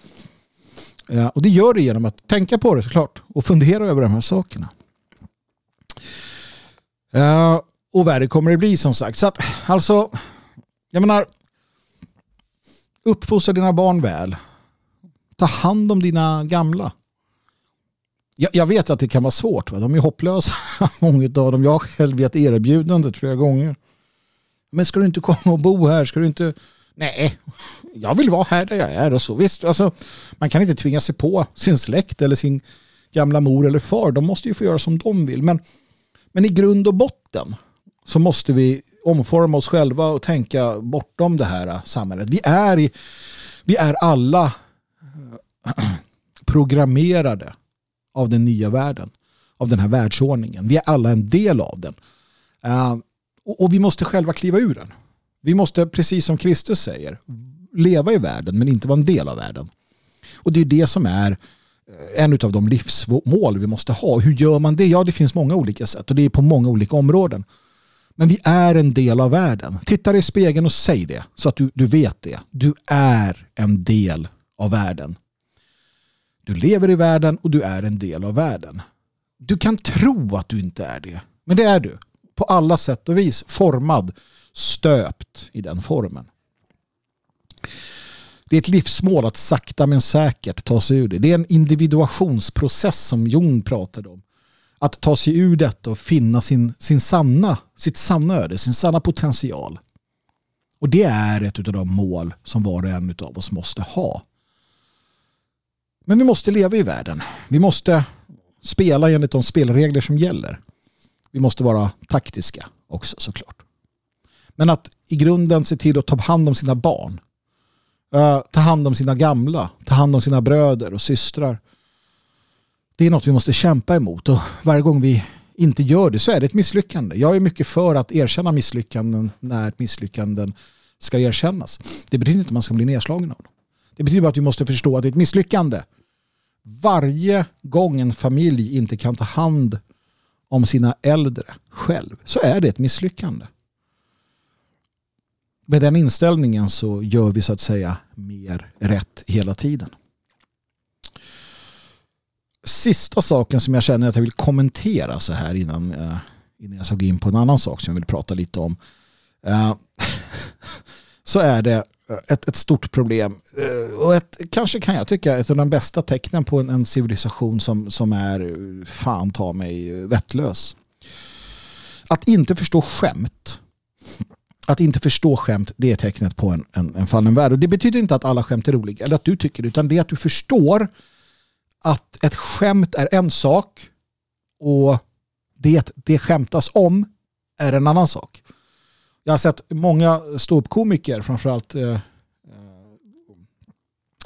A: Eh, och det gör du genom att tänka på det såklart och fundera över de här sakerna. Eh, och värre kommer det bli som sagt. Så att alltså, jag menar, uppfostra dina barn väl. Ta hand om dina gamla. Jag, jag vet att det kan vara svårt. Va? De är hopplösa, många av dem. Jag har själv gett erbjudande flera gånger. Men ska du inte komma och bo här? Ska du inte... Nej, jag vill vara här där jag är och så. Visst, alltså, man kan inte tvinga sig på sin släkt eller sin gamla mor eller far. De måste ju få göra som de vill. Men, men i grund och botten så måste vi omforma oss själva och tänka bortom det här samhället. Vi är, i, vi är alla programmerade av den nya världen, av den här världsordningen. Vi är alla en del av den. Eh, och, vi måste själva kliva ur den. Vi måste, precis som Kristus säger, leva i världen men inte vara en del av världen. Och det är det som är eh, en av de livsmål vi måste ha. Hur gör man det? Ja, det finns många olika sätt och det är på många olika områden. Men vi är en del av världen. Titta dig i spegeln och säg det så att du, du vet det. Du är en del av världen. Du lever i världen och du är en del av världen. Du kan tro att du inte är det, men det är du. På alla sätt och vis formad, stöpt i den formen. Det är ett livsmål att sakta men säkert ta sig ur det. Det är en individuationsprocess som Jung pratade om. Att ta sig ur detta och finna sin, sin sanna, sitt sanna öde, sin sanna potential. Och det är ett av de mål som var och en av oss måste ha. Men vi måste leva i världen. Vi måste spela enligt de spelregler som gäller. Vi måste vara taktiska också såklart. Men att i grunden se till att ta hand om sina barn. Uh, ta hand om sina gamla. Ta hand om sina bröder och systrar. Det är något vi måste kämpa emot och varje gång vi inte gör det så är det ett misslyckande. Jag är mycket för att erkänna misslyckanden när misslyckanden ska erkännas. Det betyder inte att man ska bli nedslagen av dem. Det betyder bara att vi måste förstå att det är ett misslyckande. Varje gång en familj inte kan ta hand om sina äldre själv så är det ett misslyckande. Med den inställningen så gör vi så att säga mer rätt hela tiden. Sista saken som jag känner att jag vill kommentera så här innan, eh, innan jag ska gå in på en annan sak som jag vill prata lite om. Eh, så är det eh, ett, ett stort problem. Och ett, kanske kan jag tycka ett av de bästa tecknen på en, en civilisation som, som är fan ta mig vettlös. Att inte förstå skämt att inte förstå skämt det är tecknet på en, en, en fallen värld. Och det betyder inte att alla skämt är roliga eller att du tycker det utan det är att du förstår att ett skämt är en sak och det det skämtas om är en annan sak. Jag har sett många ståuppkomiker, framförallt eh, eh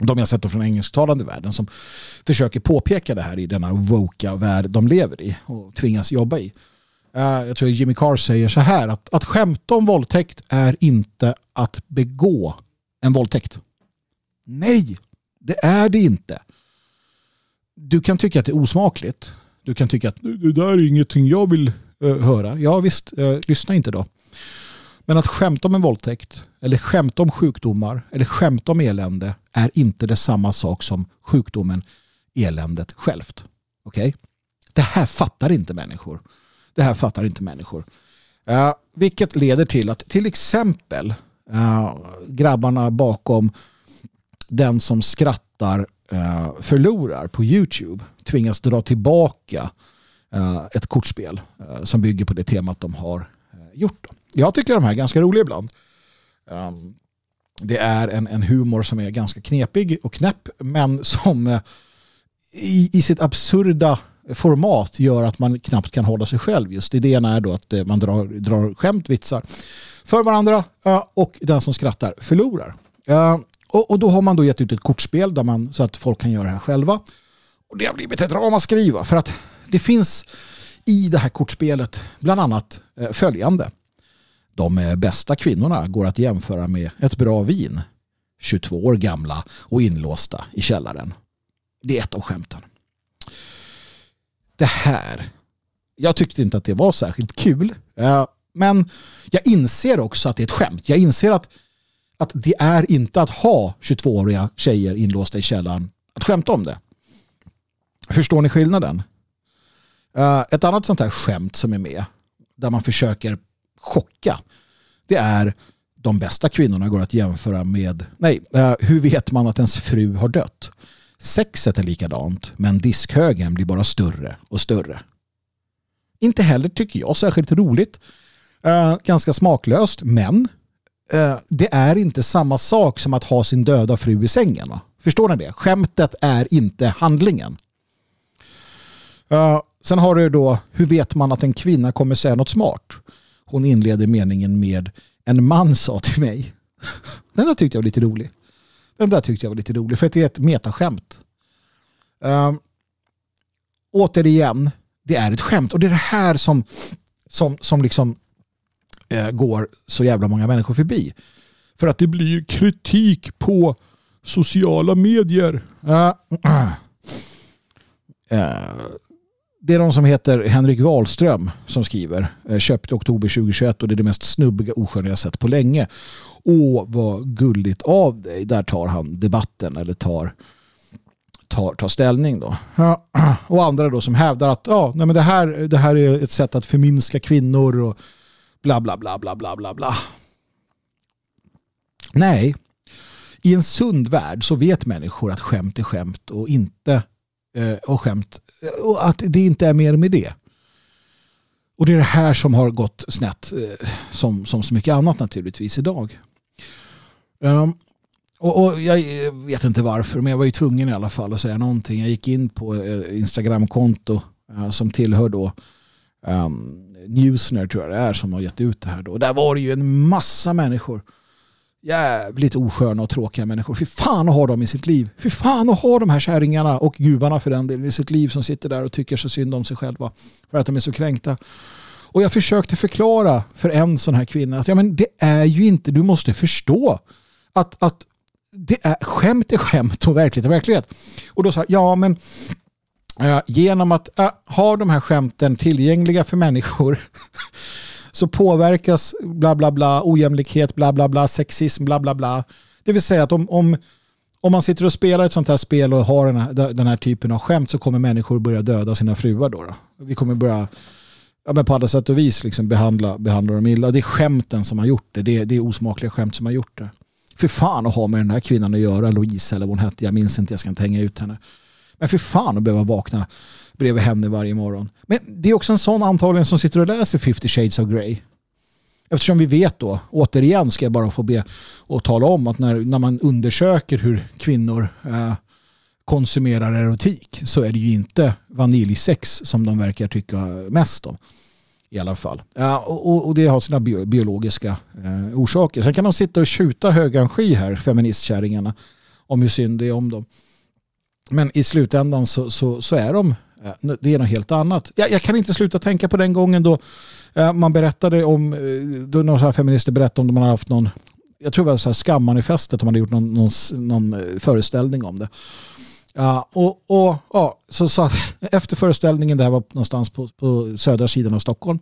A: de jag sett från engelsktalande världen som försöker påpeka det här i denna woka värld de lever i och tvingas jobba i. Eh, jag tror Jimmy Carr säger så här att att skämta om våldtäkt är inte att begå en våldtäkt. Nej, det är det inte du kan tycka att det är osmakligt. Du kan tycka att det där är ingenting jag vill uh, höra. Ja visst, uh, lyssna inte då. Men att skämta om en våldtäkt eller skämta om sjukdomar eller skämta om elände är inte det samma sak som sjukdomen, eländet självt. Okej? Okay? Det här fattar inte människor. Det här fattar inte människor. Uh, vilket leder till att till exempel uh, grabbarna bakom den som skrattar uh, förlorar på YouTube tvingas dra tillbaka uh, ett kortspel uh, som bygger på det temat de har gjort. Jag tycker de här är ganska roliga ibland. Um, det är en, en humor som är ganska knepig och knäpp men som i, i sitt absurda format gör att man knappt kan hålla sig själv. Just idén är då att eh, man drar, drar skämt, vitsar för varandra eh, och den som skrattar förlorar. Eh, och, då har man då gett ut ett kortspel där man, så att folk kan göra det här själva. Och det har blivit ett ramaskriva för att det finns i det här kortspelet bland annat följande. De bästa kvinnorna går att jämföra med ett bra vin. 22 år gamla och inlåsta i källaren. Det är ett av skämten. Det här, jag tyckte inte att det var särskilt kul. Eh, men jag inser också att det är ett skämt. Jag inser att att det är inte att ha 22-åriga tjejer inlåsta i källaren att skämta om det. Förstår ni skillnaden? Eh, ett annat sånt här skämt som är med där man försöker chocka. Det är de bästa kvinnorna går att jämföra med, nej, eh, hur vet man att ens fru har dött? Sexet är likadant, men diskhögen blir bara större och större. Inte heller tycker jag särskilt roligt. Uh, ganska smaklöst, men uh, det är inte samma sak som att ha sin döda fru i sängen. Va? Förstår ni det? Skämtet är inte handlingen. Uh, sen har du då, hur vet man att en kvinna kommer säga något smart? Hon inleder meningen med en man sa till mig. Den där tyckte jag var lite rolig. Den där tyckte jag var lite rolig för att det är ett metaskämt. Um, återigen, det är ett skämt och det är det här som, som, som liksom uh, går så jävla många människor förbi. För att det blir kritik på sociala medier. Uh, det är de som heter Henrik Wahlström som skriver. Köpt i oktober 2021 och det är det mest snubbiga osköna jag sett på länge. Åh, vad gulligt av dig. Där tar han debatten eller tar, tar, tar ställning. Då. Och andra då som hävdar att ja, nej men det, här, det här är ett sätt att förminska kvinnor och bla bla bla bla bla bla bla. Nej, i en sund värld så vet människor att skämt är skämt och inte eh, Eh, och skämt och att det inte är mer med det. Och det är det här som har gått snett eh, som, som så mycket annat naturligtvis idag. Um, och, och, jag eh, vet inte varför men jag var ju tvungen i alla fall att säga någonting. Jag gick in på Instagramkonto uh, som tillhör då um, Newsner tror jag det är som har gett ut det här då. Och där var det ju en massa människor jävligt osköna och tråkiga människor. Fy fan att ha dem i sitt liv. Fy fan att ha de här kärringarna och gubarna för den delen i sitt liv som sitter där och tycker så synd om sig själva för att de är så kränkta. Och jag försökte förklara för en sån här kvinna att ja, men det är ju inte, du måste förstå att, att det är, skämt är skämt och verklighet är verklighet. Och då sa jag, ja men äh, genom att äh, ha de här skämten tillgängliga för människor så påverkas bla bla bla, ojämlikhet, bla bla bla, sexism, bla bla bla. Det vill säga att om, om, om man sitter och spelar ett sånt här spel och har den här, den här typen av skämt så kommer människor börja döda sina fruar då. då. Vi kommer börja ja, men på alla sätt och vis liksom behandla, behandla dem illa. Det är skämten som har gjort det. Det är, det är osmakliga skämt som har gjort det. För fan att ha med den här kvinnan att göra, Louise eller vad hon hette, jag minns inte, jag ska inte hänga ut henne. Men för fan att behöva vakna bredvid henne varje morgon. Men det är också en sån antagligen som sitter och läser 50 shades of Grey. Eftersom vi vet då, återigen ska jag bara få be och tala om att när, när man undersöker hur kvinnor eh, konsumerar erotik så är det ju inte vaniljsex som de verkar tycka mest om. I alla fall. Eh, ja, och, och det har sina bio, biologiska eh, orsaker. Sen kan de sitta och tjuta höganski här, feministkärringarna, om hur synd det är om dem. Men i slutändan så, så, så är de Eh, det är något helt annat. Jag, jag, kan inte sluta tänka på den gången då eh, man berättade om, eh, då några feminister berättade om de hade haft någon, jag tror det var så här skammanifestet, de hade gjort någon, någon, någon föreställning om det. Ja, och, och ja, så, så efter föreställningen, det här var någonstans på, på södra sidan av Stockholm,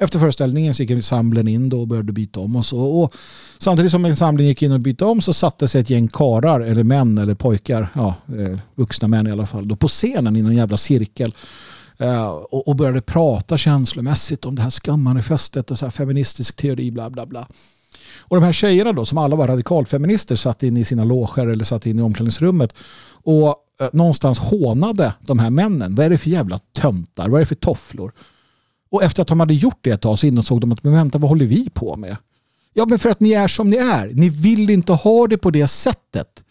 A: efter föreställningen så gick ensemblen in då och började byta om och så. Och samtidigt som ensemblen gick in och bytte om så satte sig ett gäng karar eller män eller pojkar, ja, eh, vuxna män i alla fall, då på scenen i någon jävla cirkel eh, och, och började prata känslomässigt om det här skammanifestet och så här feministisk teori bla bla bla. Och de här tjejerna då som alla var radikalfeminister satt in i sina loger eller satt in i omklädningsrummet och eh, någonstans hånade de här männen. Vad är det för jävla töntar? Vad är det för tofflor? Och efter att de hade gjort det ett tag så insåg de att men vänta, vad håller vi på med? Ja, men för att ni är som ni är. Ni vill inte ha det på det sättet.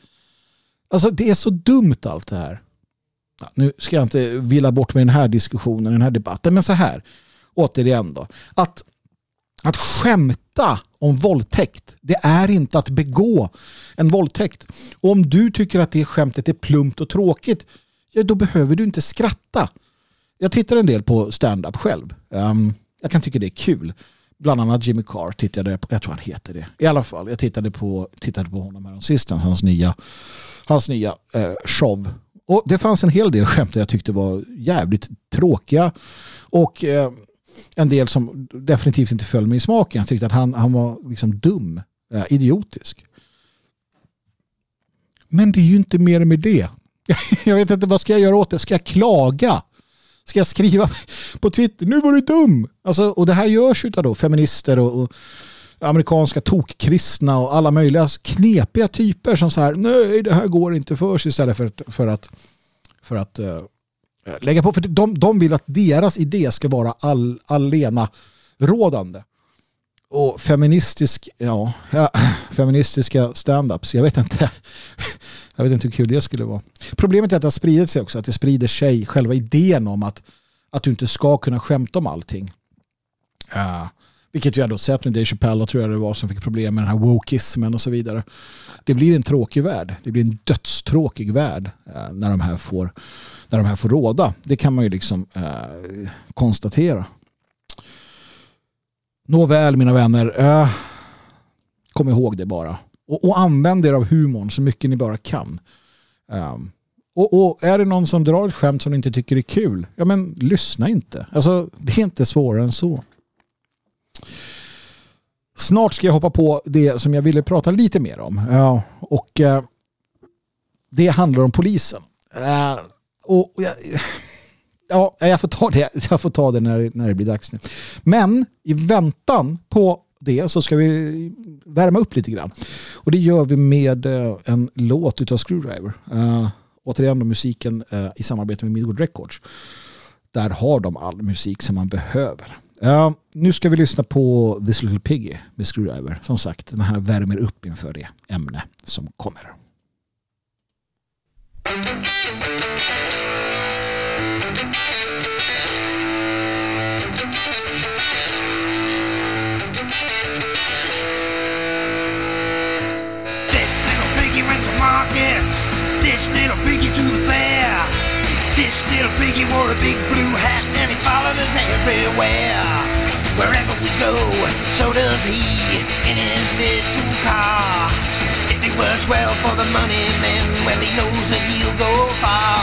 A: Alltså det är så dumt allt det här. Ja, nu ska jag inte villa bort med den här diskussionen, den här debatten, men så här. Återigen då. Att, att skämta om våldtäkt, det är inte att begå en våldtäkt. Och om du tycker att det skämtet är plumpt och tråkigt, ja då behöver du inte skratta jag tittar en del på stand-up själv. Um, jag kan tycka det är kul. Bland annat Jimmy Carr tittade jag på, jag tror han heter det. I alla fall, jag tittade på, tittade på honom här sistens, hans nya, hans nya eh, show. Och det fanns en hel del skämt jag tyckte var jävligt tråkiga. Och eh, en del som definitivt inte föll mig i smaken. Jag tyckte att han, han var liksom dum, eh, idiotisk. Men det är ju inte mer med det. Jag vet inte, vad ska jag göra åt det? Ska jag klaga? Ska jag skriva på Twitter, nu var du dum? Alltså, och det här görs av då feminister och, och amerikanska tokkristna och alla möjliga knepiga typer som så här, nej det här går inte för sig istället för, för att, för att uh, lägga på. För de, de vill att deras idé ska vara all, allena rådande. Och feministisk, ja, ja feministiska stand-ups, jag vet inte. Jag vet inte hur kul det skulle vara. Problemet är att det har spridit sig också, att det sprider sig själva idén om att, att du inte ska kunna skämta om allting. Uh, vilket vi har sett med Dave Chappelle, tror jag det var, som fick problem med den här wokeismen och så vidare. Det blir en tråkig värld. Det blir en dödstråkig värld uh, när, de här får, när de här får råda. Det kan man ju liksom uh, konstatera. Nåväl mina vänner, kom ihåg det bara. Och, och använd er av humorn så mycket ni bara kan. Um, och, och, är det någon som drar ett skämt som ni inte tycker är kul, ja men lyssna inte. Alltså det är inte svårare än så. Snart ska jag hoppa på det som jag ville prata lite mer om. Ja, och uh, det handlar om polisen. Uh, och jag, ja, jag får ta det, jag får ta det när, när det blir dags nu. Men i väntan på det så ska vi värma upp lite grann. Och det gör vi med eh, en låt utav Screwdriver. Uh, återigen då musiken uh, i samarbete med Midwood Records. Där har de all musik som man behöver. Uh, nu ska vi lyssna på This Little Piggy med Screwdriver. Som sagt, den här värmer upp inför det ämne som kommer.
B: Little piggy wore a big blue hat and he followed us everywhere. Wherever we go, so does he in his little car. If he works well for the money man, well he knows that he'll go far.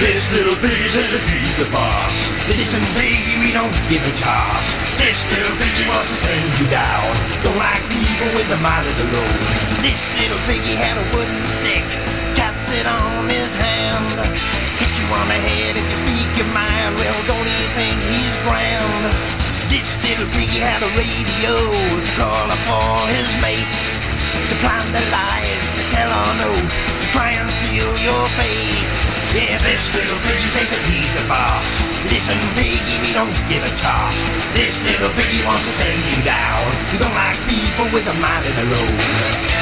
B: This little piggy says that he's the boss. Listen, piggy, we don't give a toss. This little piggy wants to send you down. Don't like people with the mind of their own. This little piggy had a wooden stick, taps it on his hand. Hit you on the head if you speak your mind. Well, don't you think he's grand? This little piggy had a radio to call up all his mates. To plan their lives, to tell or no, to try and steal your faith. Yeah, this little piggy says that he's the boss. Listen, piggy, we don't give a toss. This little piggy wants to send you down. We don't like people with a mind of their own.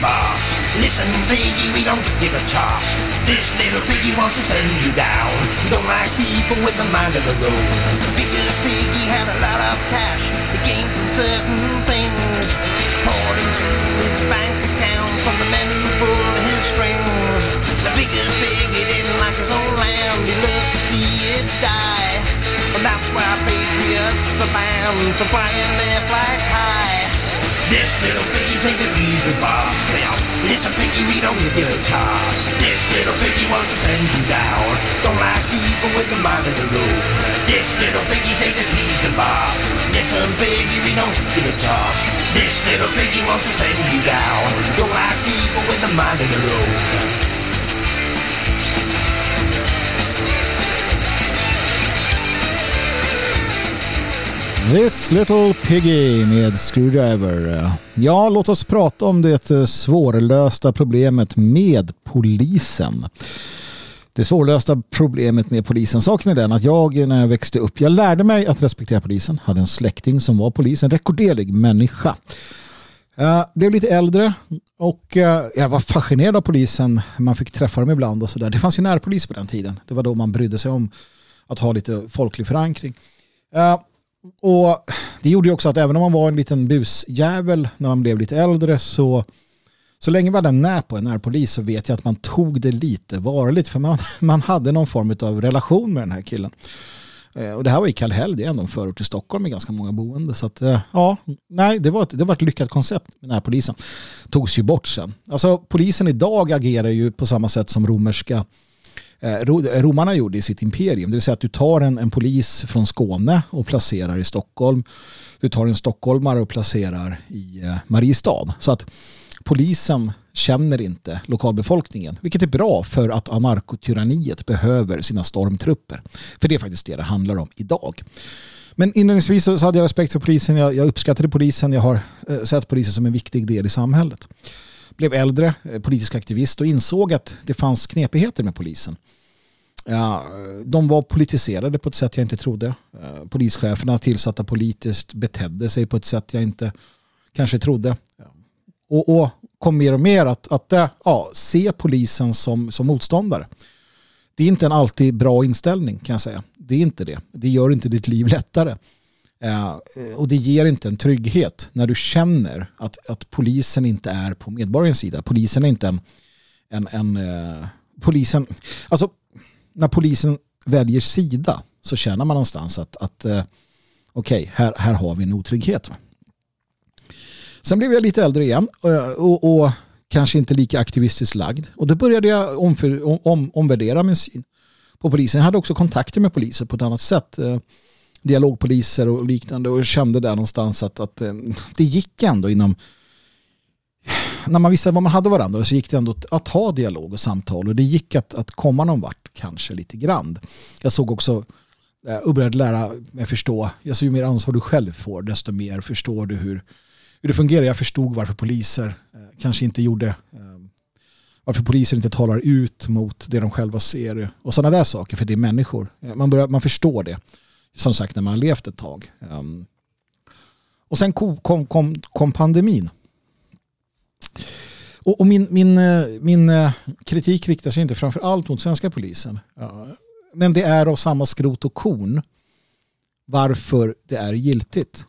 B: Boss. Listen, piggy, we don't give a toss. This little piggy wants to send you down. Don't like people with the mind of their own. The biggest piggy had a lot of cash. He gained from certain things. Poured into his bank account from the men who pulled his strings. The biggest piggy didn't like his own land. He loved to see it die. And that's why patriots banned from flying their flag high. This little piggy thinks that he's the boss. Now, listen, piggy, we don't give a toss. This little piggy wants to send you down. Don't like people with the mind of the road. This little piggy says that he's the boss. Listen, piggy, we don't give a toss. This little piggy wants to send you down. Don't like people with the mind of the road.
A: This little piggy med Screwdriver. Ja, låt oss prata om det eh, svårlösta problemet med polisen. Det svårlösta problemet med polisen. Saken är den att jag eh, när jag växte upp, jag lärde mig att respektera polisen. Hade en släkting som var polis, en rekorderlig människa. Jag blev lite äldre och jag var fascinerad av polisen. Man fick träffa dem ibland och sådär. Det fanns ju närpolis på den tiden. Det var då man brydde sig om att ha lite folklig förankring. Och det gjorde ju också att även om man var en liten busjävel när man blev lite äldre så så länge man hade en när på en närpolis så vet jag att man tog det lite varligt för man, man hade någon form av relation med den här killen. Eh, och det här var i Kallhäll, det är ändå en förort till Stockholm med ganska många boende. Så att, eh, ja, nej, det var, ett, det var ett lyckat koncept med närpolisen. Togs ju bort sen. Alltså polisen idag agerar ju på samma sätt som romerska Eh, eh, romarna gjorde i sitt imperium. Det vill säga att du tar en, en polis från Skåne och placerar i Stockholm. Du tar en stockholmare och placerar i eh, Mariestad. Så att polisen känner inte lokalbefolkningen. Vilket är bra för att anarkotyranniet behöver sina stormtrupper. För det är faktiskt det det handlar om idag. Men inledningsvis så hade jag respekt för polisen. Jag, jag uppskattade polisen. Jag har eh, sett polisen som en viktig del i samhället. Blev äldre, eh, politisk aktivist och insåg att det fanns knepigheter med polisen. Ja, de var politiserade på ett sätt jag inte trodde. Eh, polischeferna tillsatta politiskt betedde sig på ett sätt jag inte kanske trodde. Eh, och, och kom mer och mer att, att ja, se polisen som, som motståndare. Det är inte en alltid bra inställning kan jag säga. Det är inte det. Det gör inte ditt liv lättare. Eh, och det ger inte en trygghet när du känner att, att polisen inte är på medborgarens sida. Polisen är inte en, en, en eh, polisen, alltså när polisen väljer sida så känner man någonstans att, att eh, okej, här, här har vi en otrygghet. Sen blev jag lite äldre igen och, och, och kanske inte lika aktivistiskt lagd. Och då började jag omför, om, om, omvärdera min syn på polisen. Jag hade också kontakter med poliser på ett annat sätt. Eh, Dialogpoliser och liknande och kände där någonstans att, att eh, det gick ändå inom när man visste vad man hade varandra så gick det ändå att ha dialog och samtal och det gick att, att komma någon vart kanske lite grann. Jag såg också eh, och började lära mig förstå, alltså ju mer ansvar du själv får desto mer förstår du hur, hur det fungerar. Jag förstod varför poliser eh, kanske inte gjorde ehm, varför poliser inte talar ut mot det de själva ser och sådana där saker för det är människor. Man, börjar, man förstår det som sagt när man har levt ett tag. Um, och sen kom, kom, kom, kom pandemin. Och, och min, min, eh, min eh, kritik riktar sig inte framför allt mot svenska polisen. Ja, Men det är av samma skrot och korn varför det är giltigt.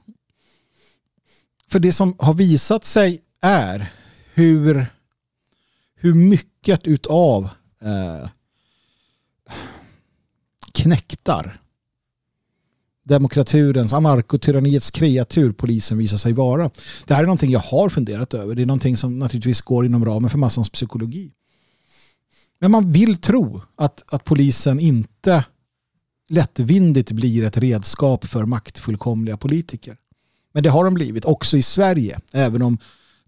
A: För det som har visat sig är hur, hur mycket utav eh, knäktar demokraturens, anarkotyranniets kreatur polisen visar sig vara. Det här är någonting jag har funderat över. Det är någonting som naturligtvis går inom ramen för massans psykologi. Men man vill tro att, att polisen inte lättvindigt blir ett redskap för maktfullkomliga politiker. Men det har de blivit, också i Sverige, även om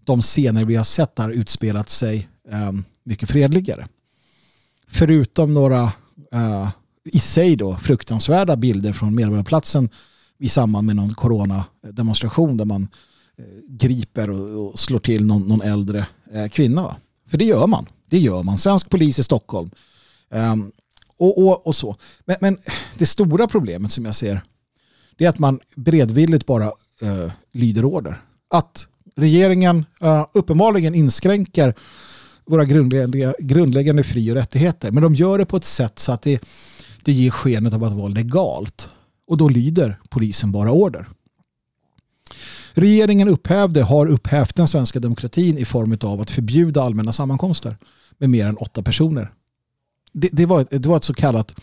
A: de scener vi har sett har utspelat sig eh, mycket fredligare. Förutom några eh, i sig då fruktansvärda bilder från Medborgarplatsen i samband med någon coronademonstration där man eh, griper och, slår till någon, någon äldre eh, kvinna. Va? För det gör man. Det gör man. Svensk polis i Stockholm. Um, och, och, och så. Men, men det stora problemet som jag ser det är att man beredvilligt bara uh, lyder order. Att regeringen uh, uppenbarligen inskränker våra grundläggande, grundläggande fri och rättigheter. Men de gör det på ett sätt så att det, det ger skenet av att vara legalt. Och då lyder polisen bara order. Regeringen upphävde, har upphävt den svenska demokratin i form av att förbjuda allmänna sammankomster med mer än åtta personer. Det, det, var, ett, det var ett så kallat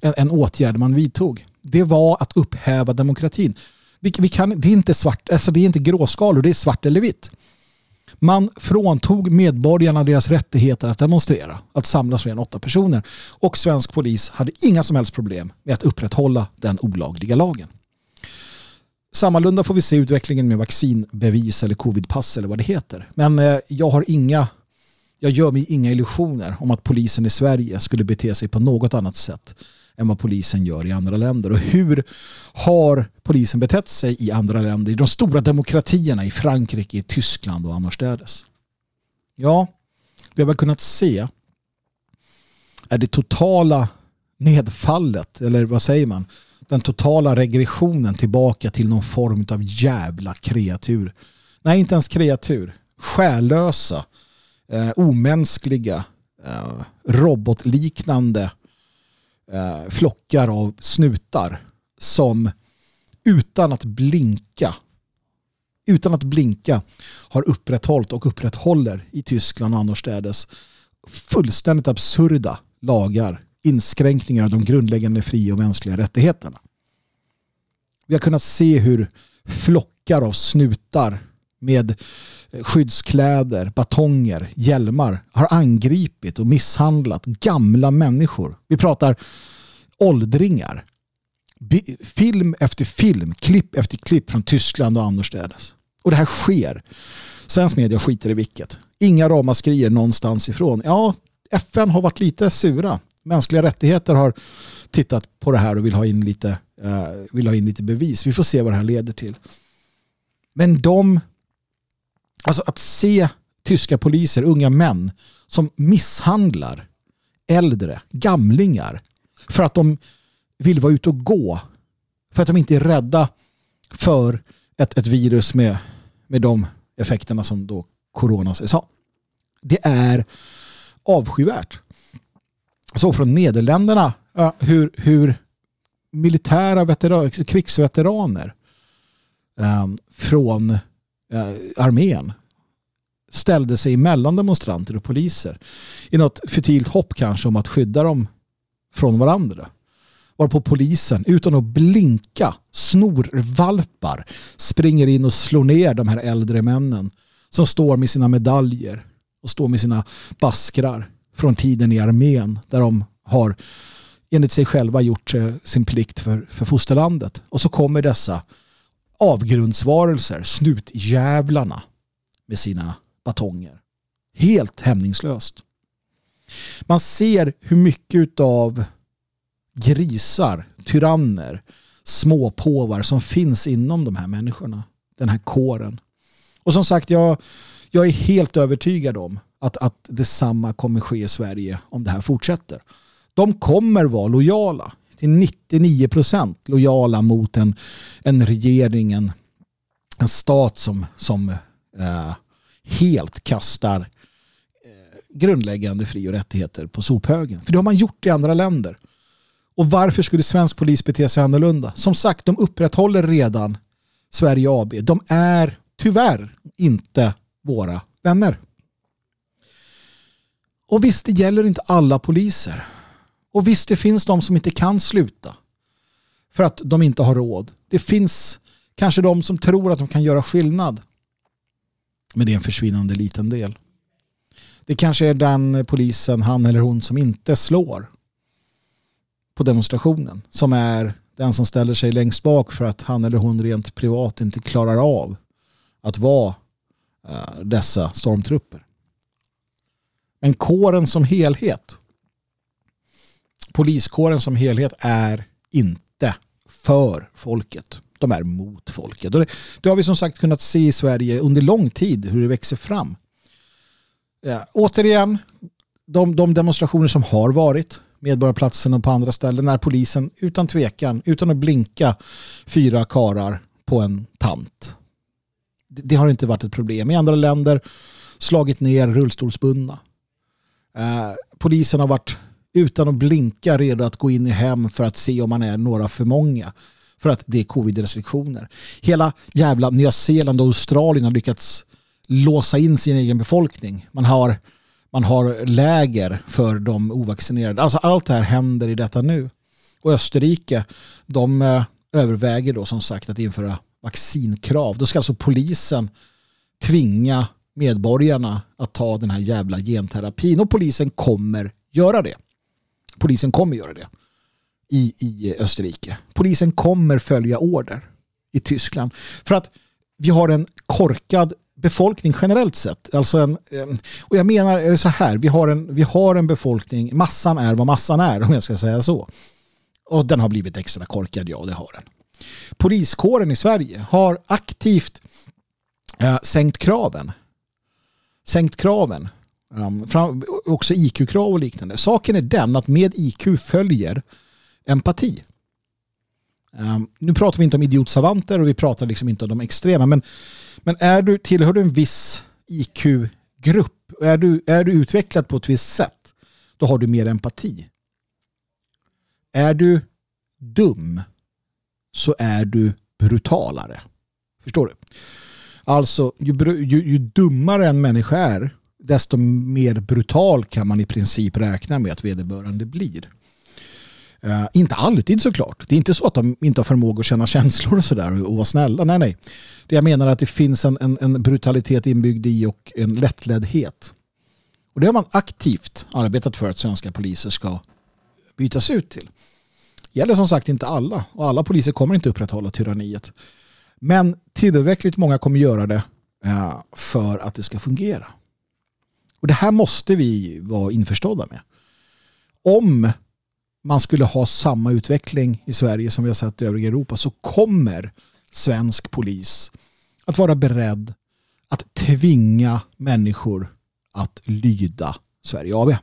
A: en, en åtgärd man vidtog. Det var att upphäva demokratin. Vi, vi kan, det, är inte svart, alltså det är inte gråskalor, det är svart eller vitt. Man fråntog medborgarna deras rättigheter att demonstrera, att samlas fler än åtta personer. Och svensk polis hade inga som helst problem med att upprätthålla den olagliga lagen. Sammalunda får vi se utvecklingen med vaccinbevis eller covidpass eller vad det heter. Men eh, jag har inga, jag gör mig inga illusioner om att polisen i Sverige skulle bete sig på något annat sätt än vad polisen gör i andra länder. Och hur har polisen betett sig i andra länder, i de stora demokratierna i Frankrike, i Tyskland och annorstädes? Ja, det har kunnat se är det totala nedfallet, eller vad säger man, den totala regressionen tillbaka till någon form av jävla kreatur. Nej, inte ens kreatur. Själlösa, eh, omänskliga, eh, robotliknande eh, flockar av snutar som utan att blinka utan att blinka har upprätthållit och upprätthåller i Tyskland och annorstädes fullständigt absurda lagar, inskränkningar av de grundläggande fri och mänskliga rättigheterna. Vi har kunnat se hur flockar av snutar med eh, skyddskläder, batonger, hjälmar har angripit och misshandlat gamla människor. Vi pratar åldringar. Film efter film, klipp efter klipp från Tyskland och annorstädes. Och det här sker. Svensk media skiter i vilket. Inga ramaskrier någonstans ifrån. Ja, FN har varit lite sura. Mänskliga rättigheter har tittat på det här och vill ha in lite, uh, vill ha in lite bevis. Vi får se vad det här leder till. Men de, alltså att se tyska poliser, unga män som misshandlar äldre, gamlingar för att de vill vara ute och gå. För att de inte är rädda för ett, ett virus med, med de effekterna som då corona sägs ha. Det är avskyvärt. Så från Nederländerna hur, hur militära veteran, krigsveteraner um, från Eh, armén ställde sig mellan demonstranter och poliser i något futilt hopp kanske om att skydda dem från varandra. Varpå polisen utan att blinka snorvalpar springer in och slår ner de här äldre männen som står med sina medaljer och står med sina baskrar från tiden i armén där de har enligt sig själva gjort eh, sin plikt för, för fosterlandet. Och så kommer dessa avgrundsvarelser, snutjävlarna med sina batonger. Helt hämningslöst. Man ser hur mycket av grisar, tyranner, småpåvar som finns inom de här människorna. Den här kåren. Och som sagt, jag, jag är helt övertygad om att, att detsamma kommer ske i Sverige om det här fortsätter. De kommer vara lojala till 99 procent lojala mot en, en regering, en, en stat som, som eh, helt kastar eh, grundläggande fri och rättigheter på sophögen. För det har man gjort i andra länder. Och varför skulle svensk polis bete sig annorlunda? Som sagt, de upprätthåller redan Sverige AB. De är tyvärr inte våra vänner. Och visst, det gäller inte alla poliser. Och visst, det finns de som inte kan sluta för att de inte har råd. Det finns kanske de som tror att de kan göra skillnad. Men det är en försvinnande liten del. Det kanske är den polisen, han eller hon, som inte slår på demonstrationen. Som är den som ställer sig längst bak för att han eller hon rent privat inte klarar av att vara eh, dessa stormtrupper. Men kåren som helhet, poliskåren som helhet är inte för folket. De är mot folket. Och det, det har vi som sagt kunnat se i Sverige under lång tid hur det växer fram. Ja, återigen, de, de demonstrationer som har varit, Medborgarplatsen och på andra ställen, när polisen utan tvekan, utan att blinka, fyra karar på en tant. Det, det har inte varit ett problem. I andra länder slagit ner rullstolsbundna. Eh, polisen har varit utan att blinka redo att gå in i hem för att se om man är några för många. För att det är covid-restriktioner. Hela jävla Nya Zeeland och Australien har lyckats låsa in sin egen befolkning. Man har, man har läger för de ovaccinerade. Alltså allt det här händer i detta nu. Och Österrike, de eh, överväger då som sagt att införa vaccinkrav. Då ska alltså polisen tvinga medborgarna att ta den här jävla genterapin och polisen kommer göra det. Polisen kommer göra det i, i eh, Österrike. Polisen kommer följa order i Tyskland. För att vi har en korkad befolkning generellt sett. Alltså en, och jag menar är det så här, vi har, en, vi har en befolkning, massan är vad massan är om jag ska säga så. Och den har blivit extra korkad, ja det har den. Poliskåren i Sverige har aktivt eh, sänkt kraven. Sänkt kraven Um, fram, också IQ-krav och liknande. Saken är den att med IQ följer empati. Um, nu pratar vi inte om idiotsavanter och vi pratar liksom inte om de extrema. Men, men är du, tillhör du en viss IQ-grupp, är du, är du utvecklad på ett visst sätt, då har du mer empati. Är du dum så är du brutalare. Förstår du? Alltså, ju, ju, ju dummare en människa är, desto mer brutal kan man i princip räkna med att vederbörande blir. Uh, inte alltid såklart. Det är inte så att de inte har förmåga att känna känslor och sådär och vara snälla. Nej, nej. Det jag menar är att det finns en, en, en, brutalitet inbyggd i och en lättledhet. Och det har man aktivt arbetat för att svenska poliser ska bytas ut till. Det gäller som sagt inte alla och alla poliser kommer inte upprätthålla tyranniet. Men tillräckligt många kommer göra det uh, för att det ska fungera. Och det här måste vi vara införstådda med. Om man skulle ha samma utveckling i Sverige som vi har sett i övriga Europa så kommer svensk polis att vara beredd att tvinga människor att lyda Sverige AB.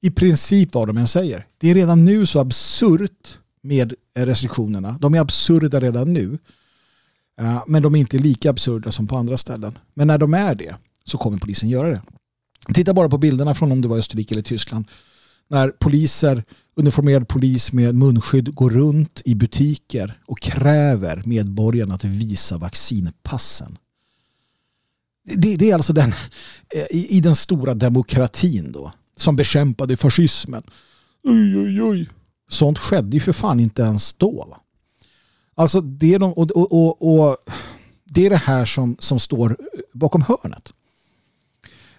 A: I princip vad de än säger. Det är redan nu så absurt med restriktionerna. De är absurda redan nu. Eh, men de är inte lika absurda som på andra ställen. Men när de är det så kommer polisen göra det. Titta bara på bilderna från om det var Österrike eller Tyskland. När poliser, uniformerad polis med munskydd går runt i butiker och kräver medborgarna att visa vaccinpassen. Det, det är alltså den, eh, i, i, den stora demokratin då, som bekämpade fascismen. Oj, oj, oj. Sånt skedde ju för fan inte ens då. Va? Alltså det är, de, och, och, och, och, det är det här som, som står bakom hörnet.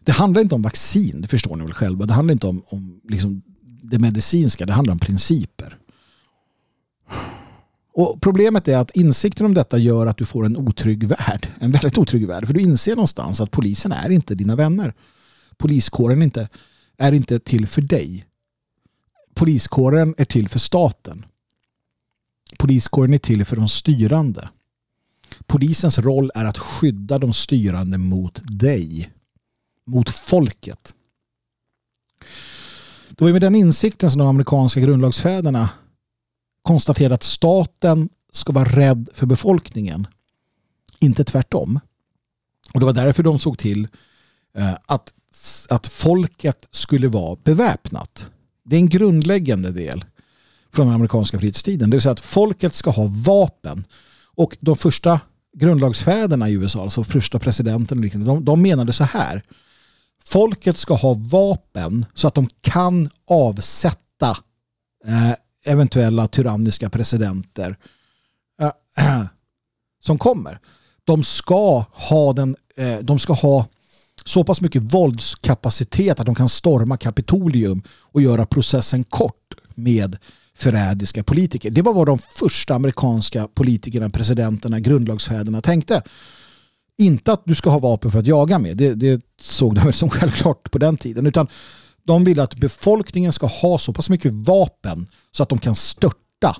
A: Det handlar inte om vaccin, det förstår ni väl själva. Det handlar inte om, om liksom det medicinska, det handlar om principer. Och Problemet är att insikten om detta gör att du får en otrygg värld. En väldigt otrygg värld. För du inser någonstans att polisen är inte dina vänner. Poliskåren inte, är inte till för dig. Poliskåren är till för staten. Poliskåren är till för de styrande. Polisens roll är att skydda de styrande mot dig mot folket. Det var med den insikten som de amerikanska grundlagsfäderna konstaterade att staten ska vara rädd för befolkningen. Inte tvärtom. Och det var därför de såg till eh, att, att folket skulle vara beväpnat. Det är en grundläggande del från den amerikanska frihetstiden. Det vill säga att folket ska ha vapen. Och de första grundlagsfäderna i USA, alltså första presidenten, de, de menade så här. Folket ska ha vapen så att de kan avsätta eh, eventuella tyranniska presidenter eh, som kommer. De ska ha den, eh, de ska ha så pass mycket våldskapacitet att de kan storma Kapitolium och göra processen kort med förrädiska politiker. Det var vad de första amerikanska politikerna, presidenterna, grundlagsfäderna tänkte. Inte att du ska ha vapen för att jaga med, det, det såg de väl som självklart på den tiden, utan de vill att befolkningen ska ha så pass mycket vapen så att de kan störta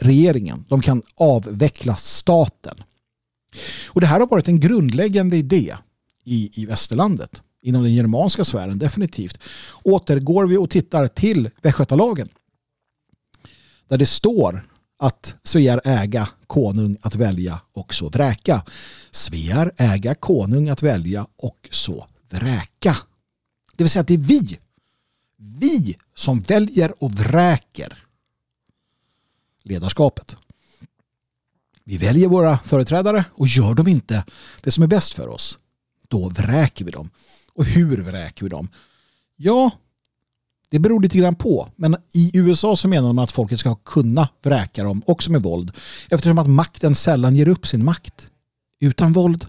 A: regeringen. De kan avveckla staten. Och det här har varit en grundläggande idé i, i västerlandet. Inom den germanska sfären, definitivt. Återgår vi och tittar till Västgötalagen. Där det står att Svear äga konung att välja och så vräka. Svear äga konung att välja och så vräka. Det vill säga att det är vi. Vi som väljer och vräker ledarskapet. Vi väljer våra företrädare och gör de inte det som är bäst för oss, då vräker vi dem. Och hur vräker vi dem? Ja, det beror lite grann på. Men i USA så menar man att folket ska kunna vräka dem också med våld. Eftersom att makten sällan ger upp sin makt utan våld.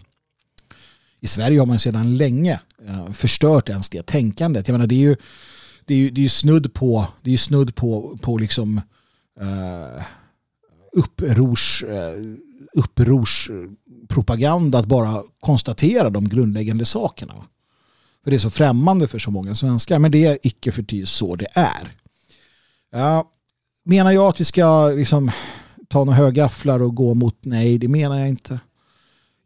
A: I Sverige har man sedan länge eh, förstört ens det tänkandet. Jag menar, det är ju, det är ju, det är snudd på, det är snudd på, på liksom uh, upprors, uh, upprorspropaganda att bara konstatera de grundläggande sakerna. För det är så främmande för så många svenskar. Men det är icke förty så det är. Ja, menar jag att vi ska liksom ta några högafflar och gå mot nej, det menar jag inte.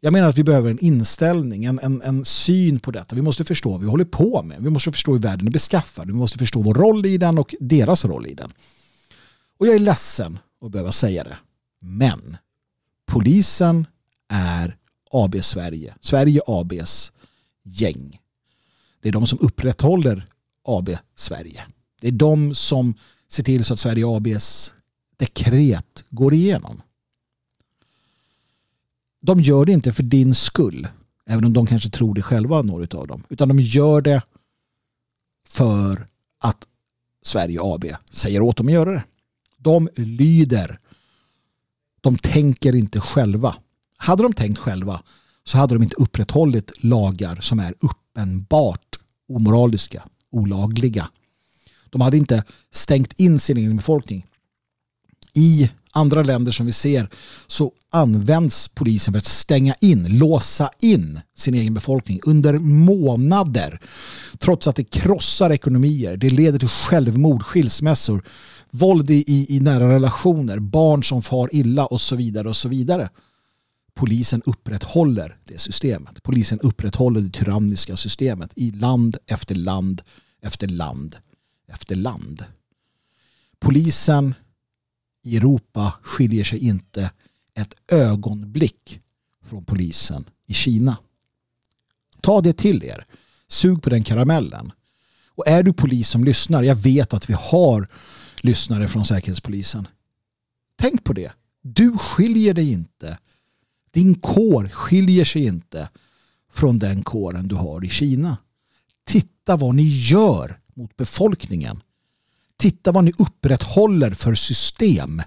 A: Jag menar att vi behöver en inställning, en, en, en syn på detta. Vi måste förstå vad vi håller på med. Vi måste förstå hur världen är beskaffad. Vi måste förstå vår roll i den och deras roll i den. Och jag är ledsen att behöva säga det. Men polisen är AB Sverige. Sverige ABs gäng. Det är de som upprätthåller AB Sverige. Det är de som ser till så att Sverige ABs dekret går igenom. De gör det inte för din skull, även om de kanske tror det själva, några av dem, utan de gör det för att Sverige AB säger åt dem att göra det. De lyder. De tänker inte själva. Hade de tänkt själva så hade de inte upprätthållit lagar som är uppenbart omoraliska, olagliga. De hade inte stängt in sin egen befolkning. I andra länder som vi ser så används polisen för att stänga in, låsa in sin egen befolkning under månader. Trots att det krossar ekonomier, det leder till självmord, skilsmässor, våld i, i nära relationer, barn som far illa och så vidare och så vidare. Polisen upprätthåller det systemet. Polisen upprätthåller det tyranniska systemet i land efter land efter land efter land. Polisen i Europa skiljer sig inte ett ögonblick från polisen i Kina. Ta det till er. Sug på den karamellen. Och är du polis som lyssnar, jag vet att vi har lyssnare från Säkerhetspolisen. Tänk på det. Du skiljer dig inte. Din kår skiljer sig inte från den kåren du har i Kina. Titta vad ni gör mot befolkningen. Titta vad ni upprätthåller för system.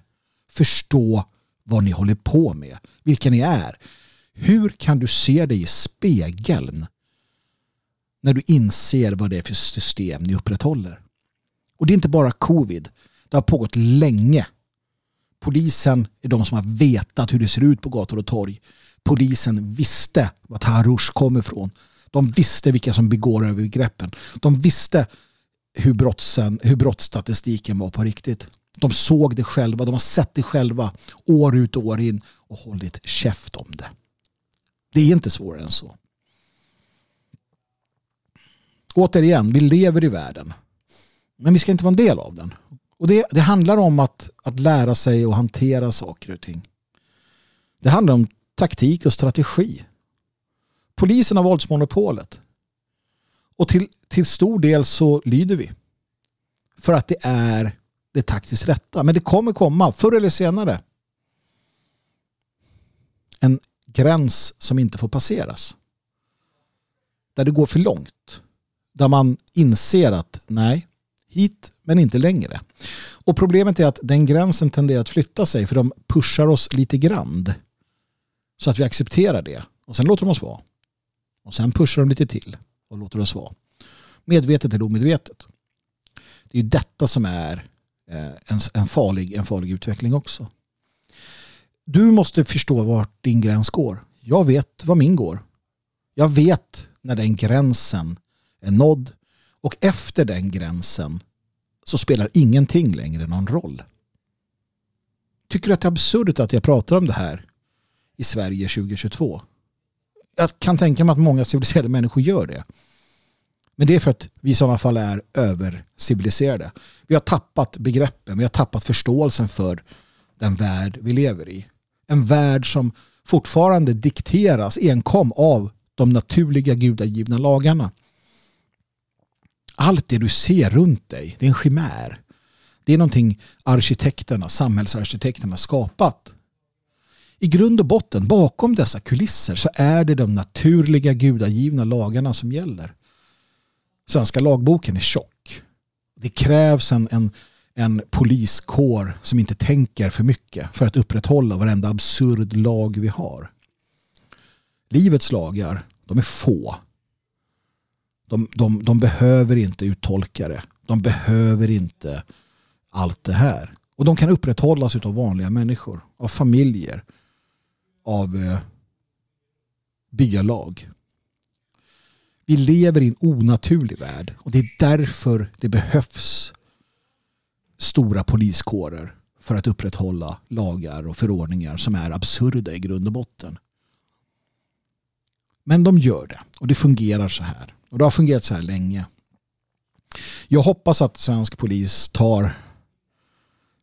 A: Förstå vad ni håller på med. Vilka ni är. Hur kan du se dig i spegeln när du inser vad det är för system ni upprätthåller? Och det är inte bara covid. Det har pågått länge. Polisen är de som har vetat hur det ser ut på gator och torg. Polisen visste var Tarush kommer ifrån. De visste vilka som begår övergreppen. De visste hur, brottsen, hur brottsstatistiken var på riktigt. De såg det själva, de har sett det själva år ut och år in och hållit käft om det. Det är inte svårare än så. Återigen, vi lever i världen. Men vi ska inte vara en del av den. Och det, det handlar om att, att lära sig och hantera saker och ting. Det handlar om taktik och strategi. Polisen har våldsmonopolet. Och till, till stor del så lyder vi. För att det är det taktiskt rätta. Men det kommer komma, förr eller senare. En gräns som inte får passeras. Där det går för långt. Där man inser att nej, hit men inte längre. Och problemet är att den gränsen tenderar att flytta sig för de pushar oss lite grann. Så att vi accepterar det. Och sen låter de oss vara. Och sen pushar de lite till och låter oss vara. Medvetet eller omedvetet. Det är detta som är eh, en, en, farlig, en farlig utveckling också. Du måste förstå vart din gräns går. Jag vet var min går. Jag vet när den gränsen är nådd och efter den gränsen så spelar ingenting längre någon roll. Tycker du att det är absurt att jag pratar om det här i Sverige 2022? Jag kan tänka mig att många civiliserade människor gör det. Men det är för att vi i sådana fall är överciviliserade. Vi har tappat begreppen, vi har tappat förståelsen för den värld vi lever i. En värld som fortfarande dikteras enkom av de naturliga gudagivna lagarna. Allt det du ser runt dig, det är en chimär. Det är någonting arkitekterna, samhällsarkitekterna skapat. I grund och botten, bakom dessa kulisser så är det de naturliga gudagivna lagarna som gäller svenska lagboken är tjock. Det krävs en, en, en poliskår som inte tänker för mycket för att upprätthålla varenda absurd lag vi har. Livets lagar, de är få. De, de, de behöver inte uttolkare. De behöver inte allt det här. Och de kan upprätthållas av vanliga människor, av familjer, av eh, byalag. Vi lever i en onaturlig värld och det är därför det behövs stora poliskårer för att upprätthålla lagar och förordningar som är absurda i grund och botten. Men de gör det och det fungerar så här. Och det har fungerat så här länge. Jag hoppas att svensk polis tar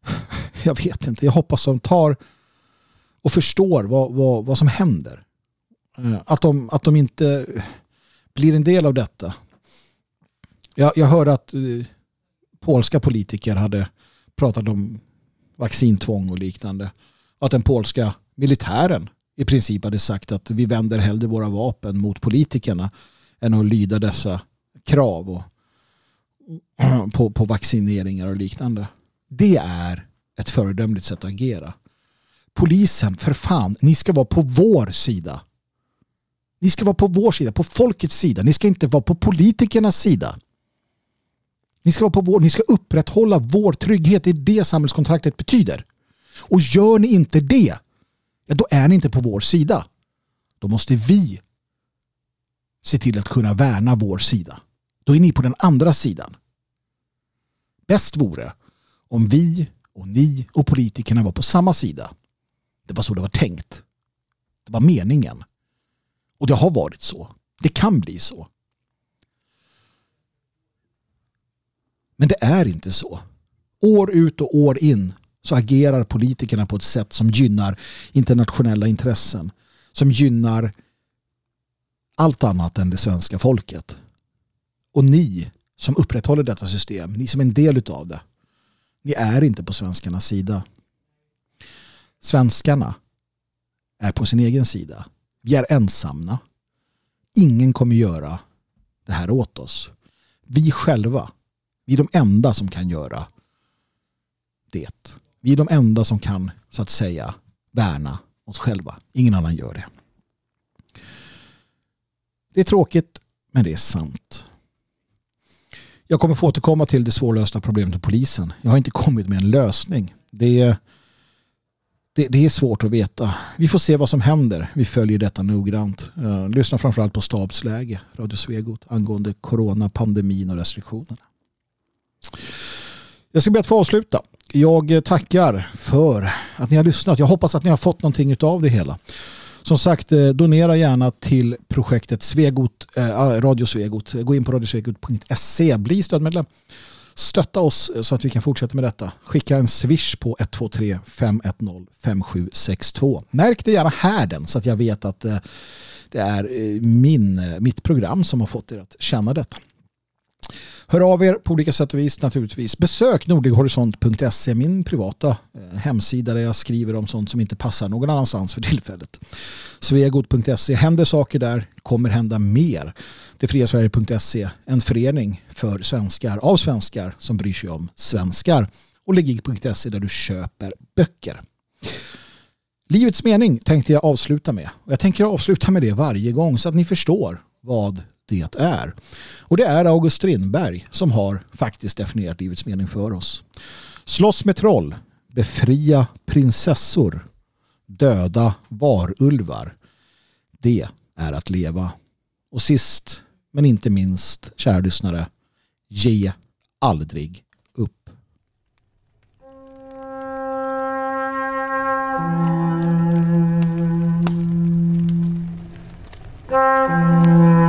A: jag vet inte, jag hoppas att de tar och förstår vad, vad, vad som händer. Eh, att de, att de inte blir en del av detta. Jag, jag hörde att uh, polska politiker hade pratat om vaccintvång och liknande. Att den polska militären i princip hade sagt att vi vänder hellre våra vapen mot politikerna än att lyda dessa krav. Och, på, på vaccineringar och liknande. Det är ett föredömligt sätt att agera. Polisen, för fan, ni ska vara på vår sida. Ni ska vara på vår sida, på folkets sida. Ni ska inte vara på politikernas sida. Ni ska, vara på vår, ni ska upprätthålla vår trygghet. Det är det samhällskontraktet betyder. Och gör ni inte det, ja, då är ni inte på vår sida. Då måste vi se till att kunna värna vår sida. Då är ni på den andra sidan. Bäst vore om vi och ni och politikerna var på samma sida. Det var så det var tänkt. Det var meningen. Och det har varit så. Det kan bli så. Men det är inte så. År ut och år in så agerar politikerna på ett sätt som gynnar internationella intressen. Som gynnar allt annat än det svenska folket. Och ni som upprätthåller detta system, ni som är en del av det, ni är inte på svenskarnas sida. Svenskarna är på sin egen sida. Vi är ensamma. Ingen kommer göra det här åt oss. Vi själva, vi är de enda som kan göra det. Vi är de enda som kan, så att säga, värna oss själva. Ingen annan gör det. Det är tråkigt, men det är sant. Jag kommer få återkomma till det svårlösta problemet med polisen. Jag har inte kommit med en lösning. Det är, det, det, är svårt att veta. Vi får se vad som händer. Vi följer detta noggrant. Eh, lyssna framförallt på stabsläge, Radio Svegot, angående corona, pandemin och restriktionerna. Jag ska be att få avsluta. Jag tackar för att ni har lyssnat. Jag hoppas att ni har fått någonting av det hela. Som sagt, eh, donera gärna till projektet Svegot, eh, ah, Radio Svegot. Gå in på radiosvegot.se, bli stödmedlem. Stötta oss eh, så att vi kan fortsätta med detta. Skicka en swish på 123 510 5762. Märk det gärna här den så att jag vet att eh, det är min, mitt program som har fått er att känna detta. Hör av er på olika sätt och vis naturligtvis. Besök nordlighorisont.se, min privata eh, hemsida där jag skriver om sånt som inte passar någon annanstans för tillfället. Sveagod.se, händer saker där, kommer hända mer. Detfriasverige.se, en förening för svenskar, av svenskar som bryr sig om svenskar. Och legig.se där du köper böcker. Livets mening tänkte jag avsluta med. Och jag tänker avsluta med det varje gång så att ni förstår vad det är. Och det är August Strindberg som har faktiskt definierat livets mening för oss. Slåss med troll, befria prinsessor, döda varulvar. Det är att leva. Och sist men inte minst, kära lyssnare, ge aldrig upp. Mm.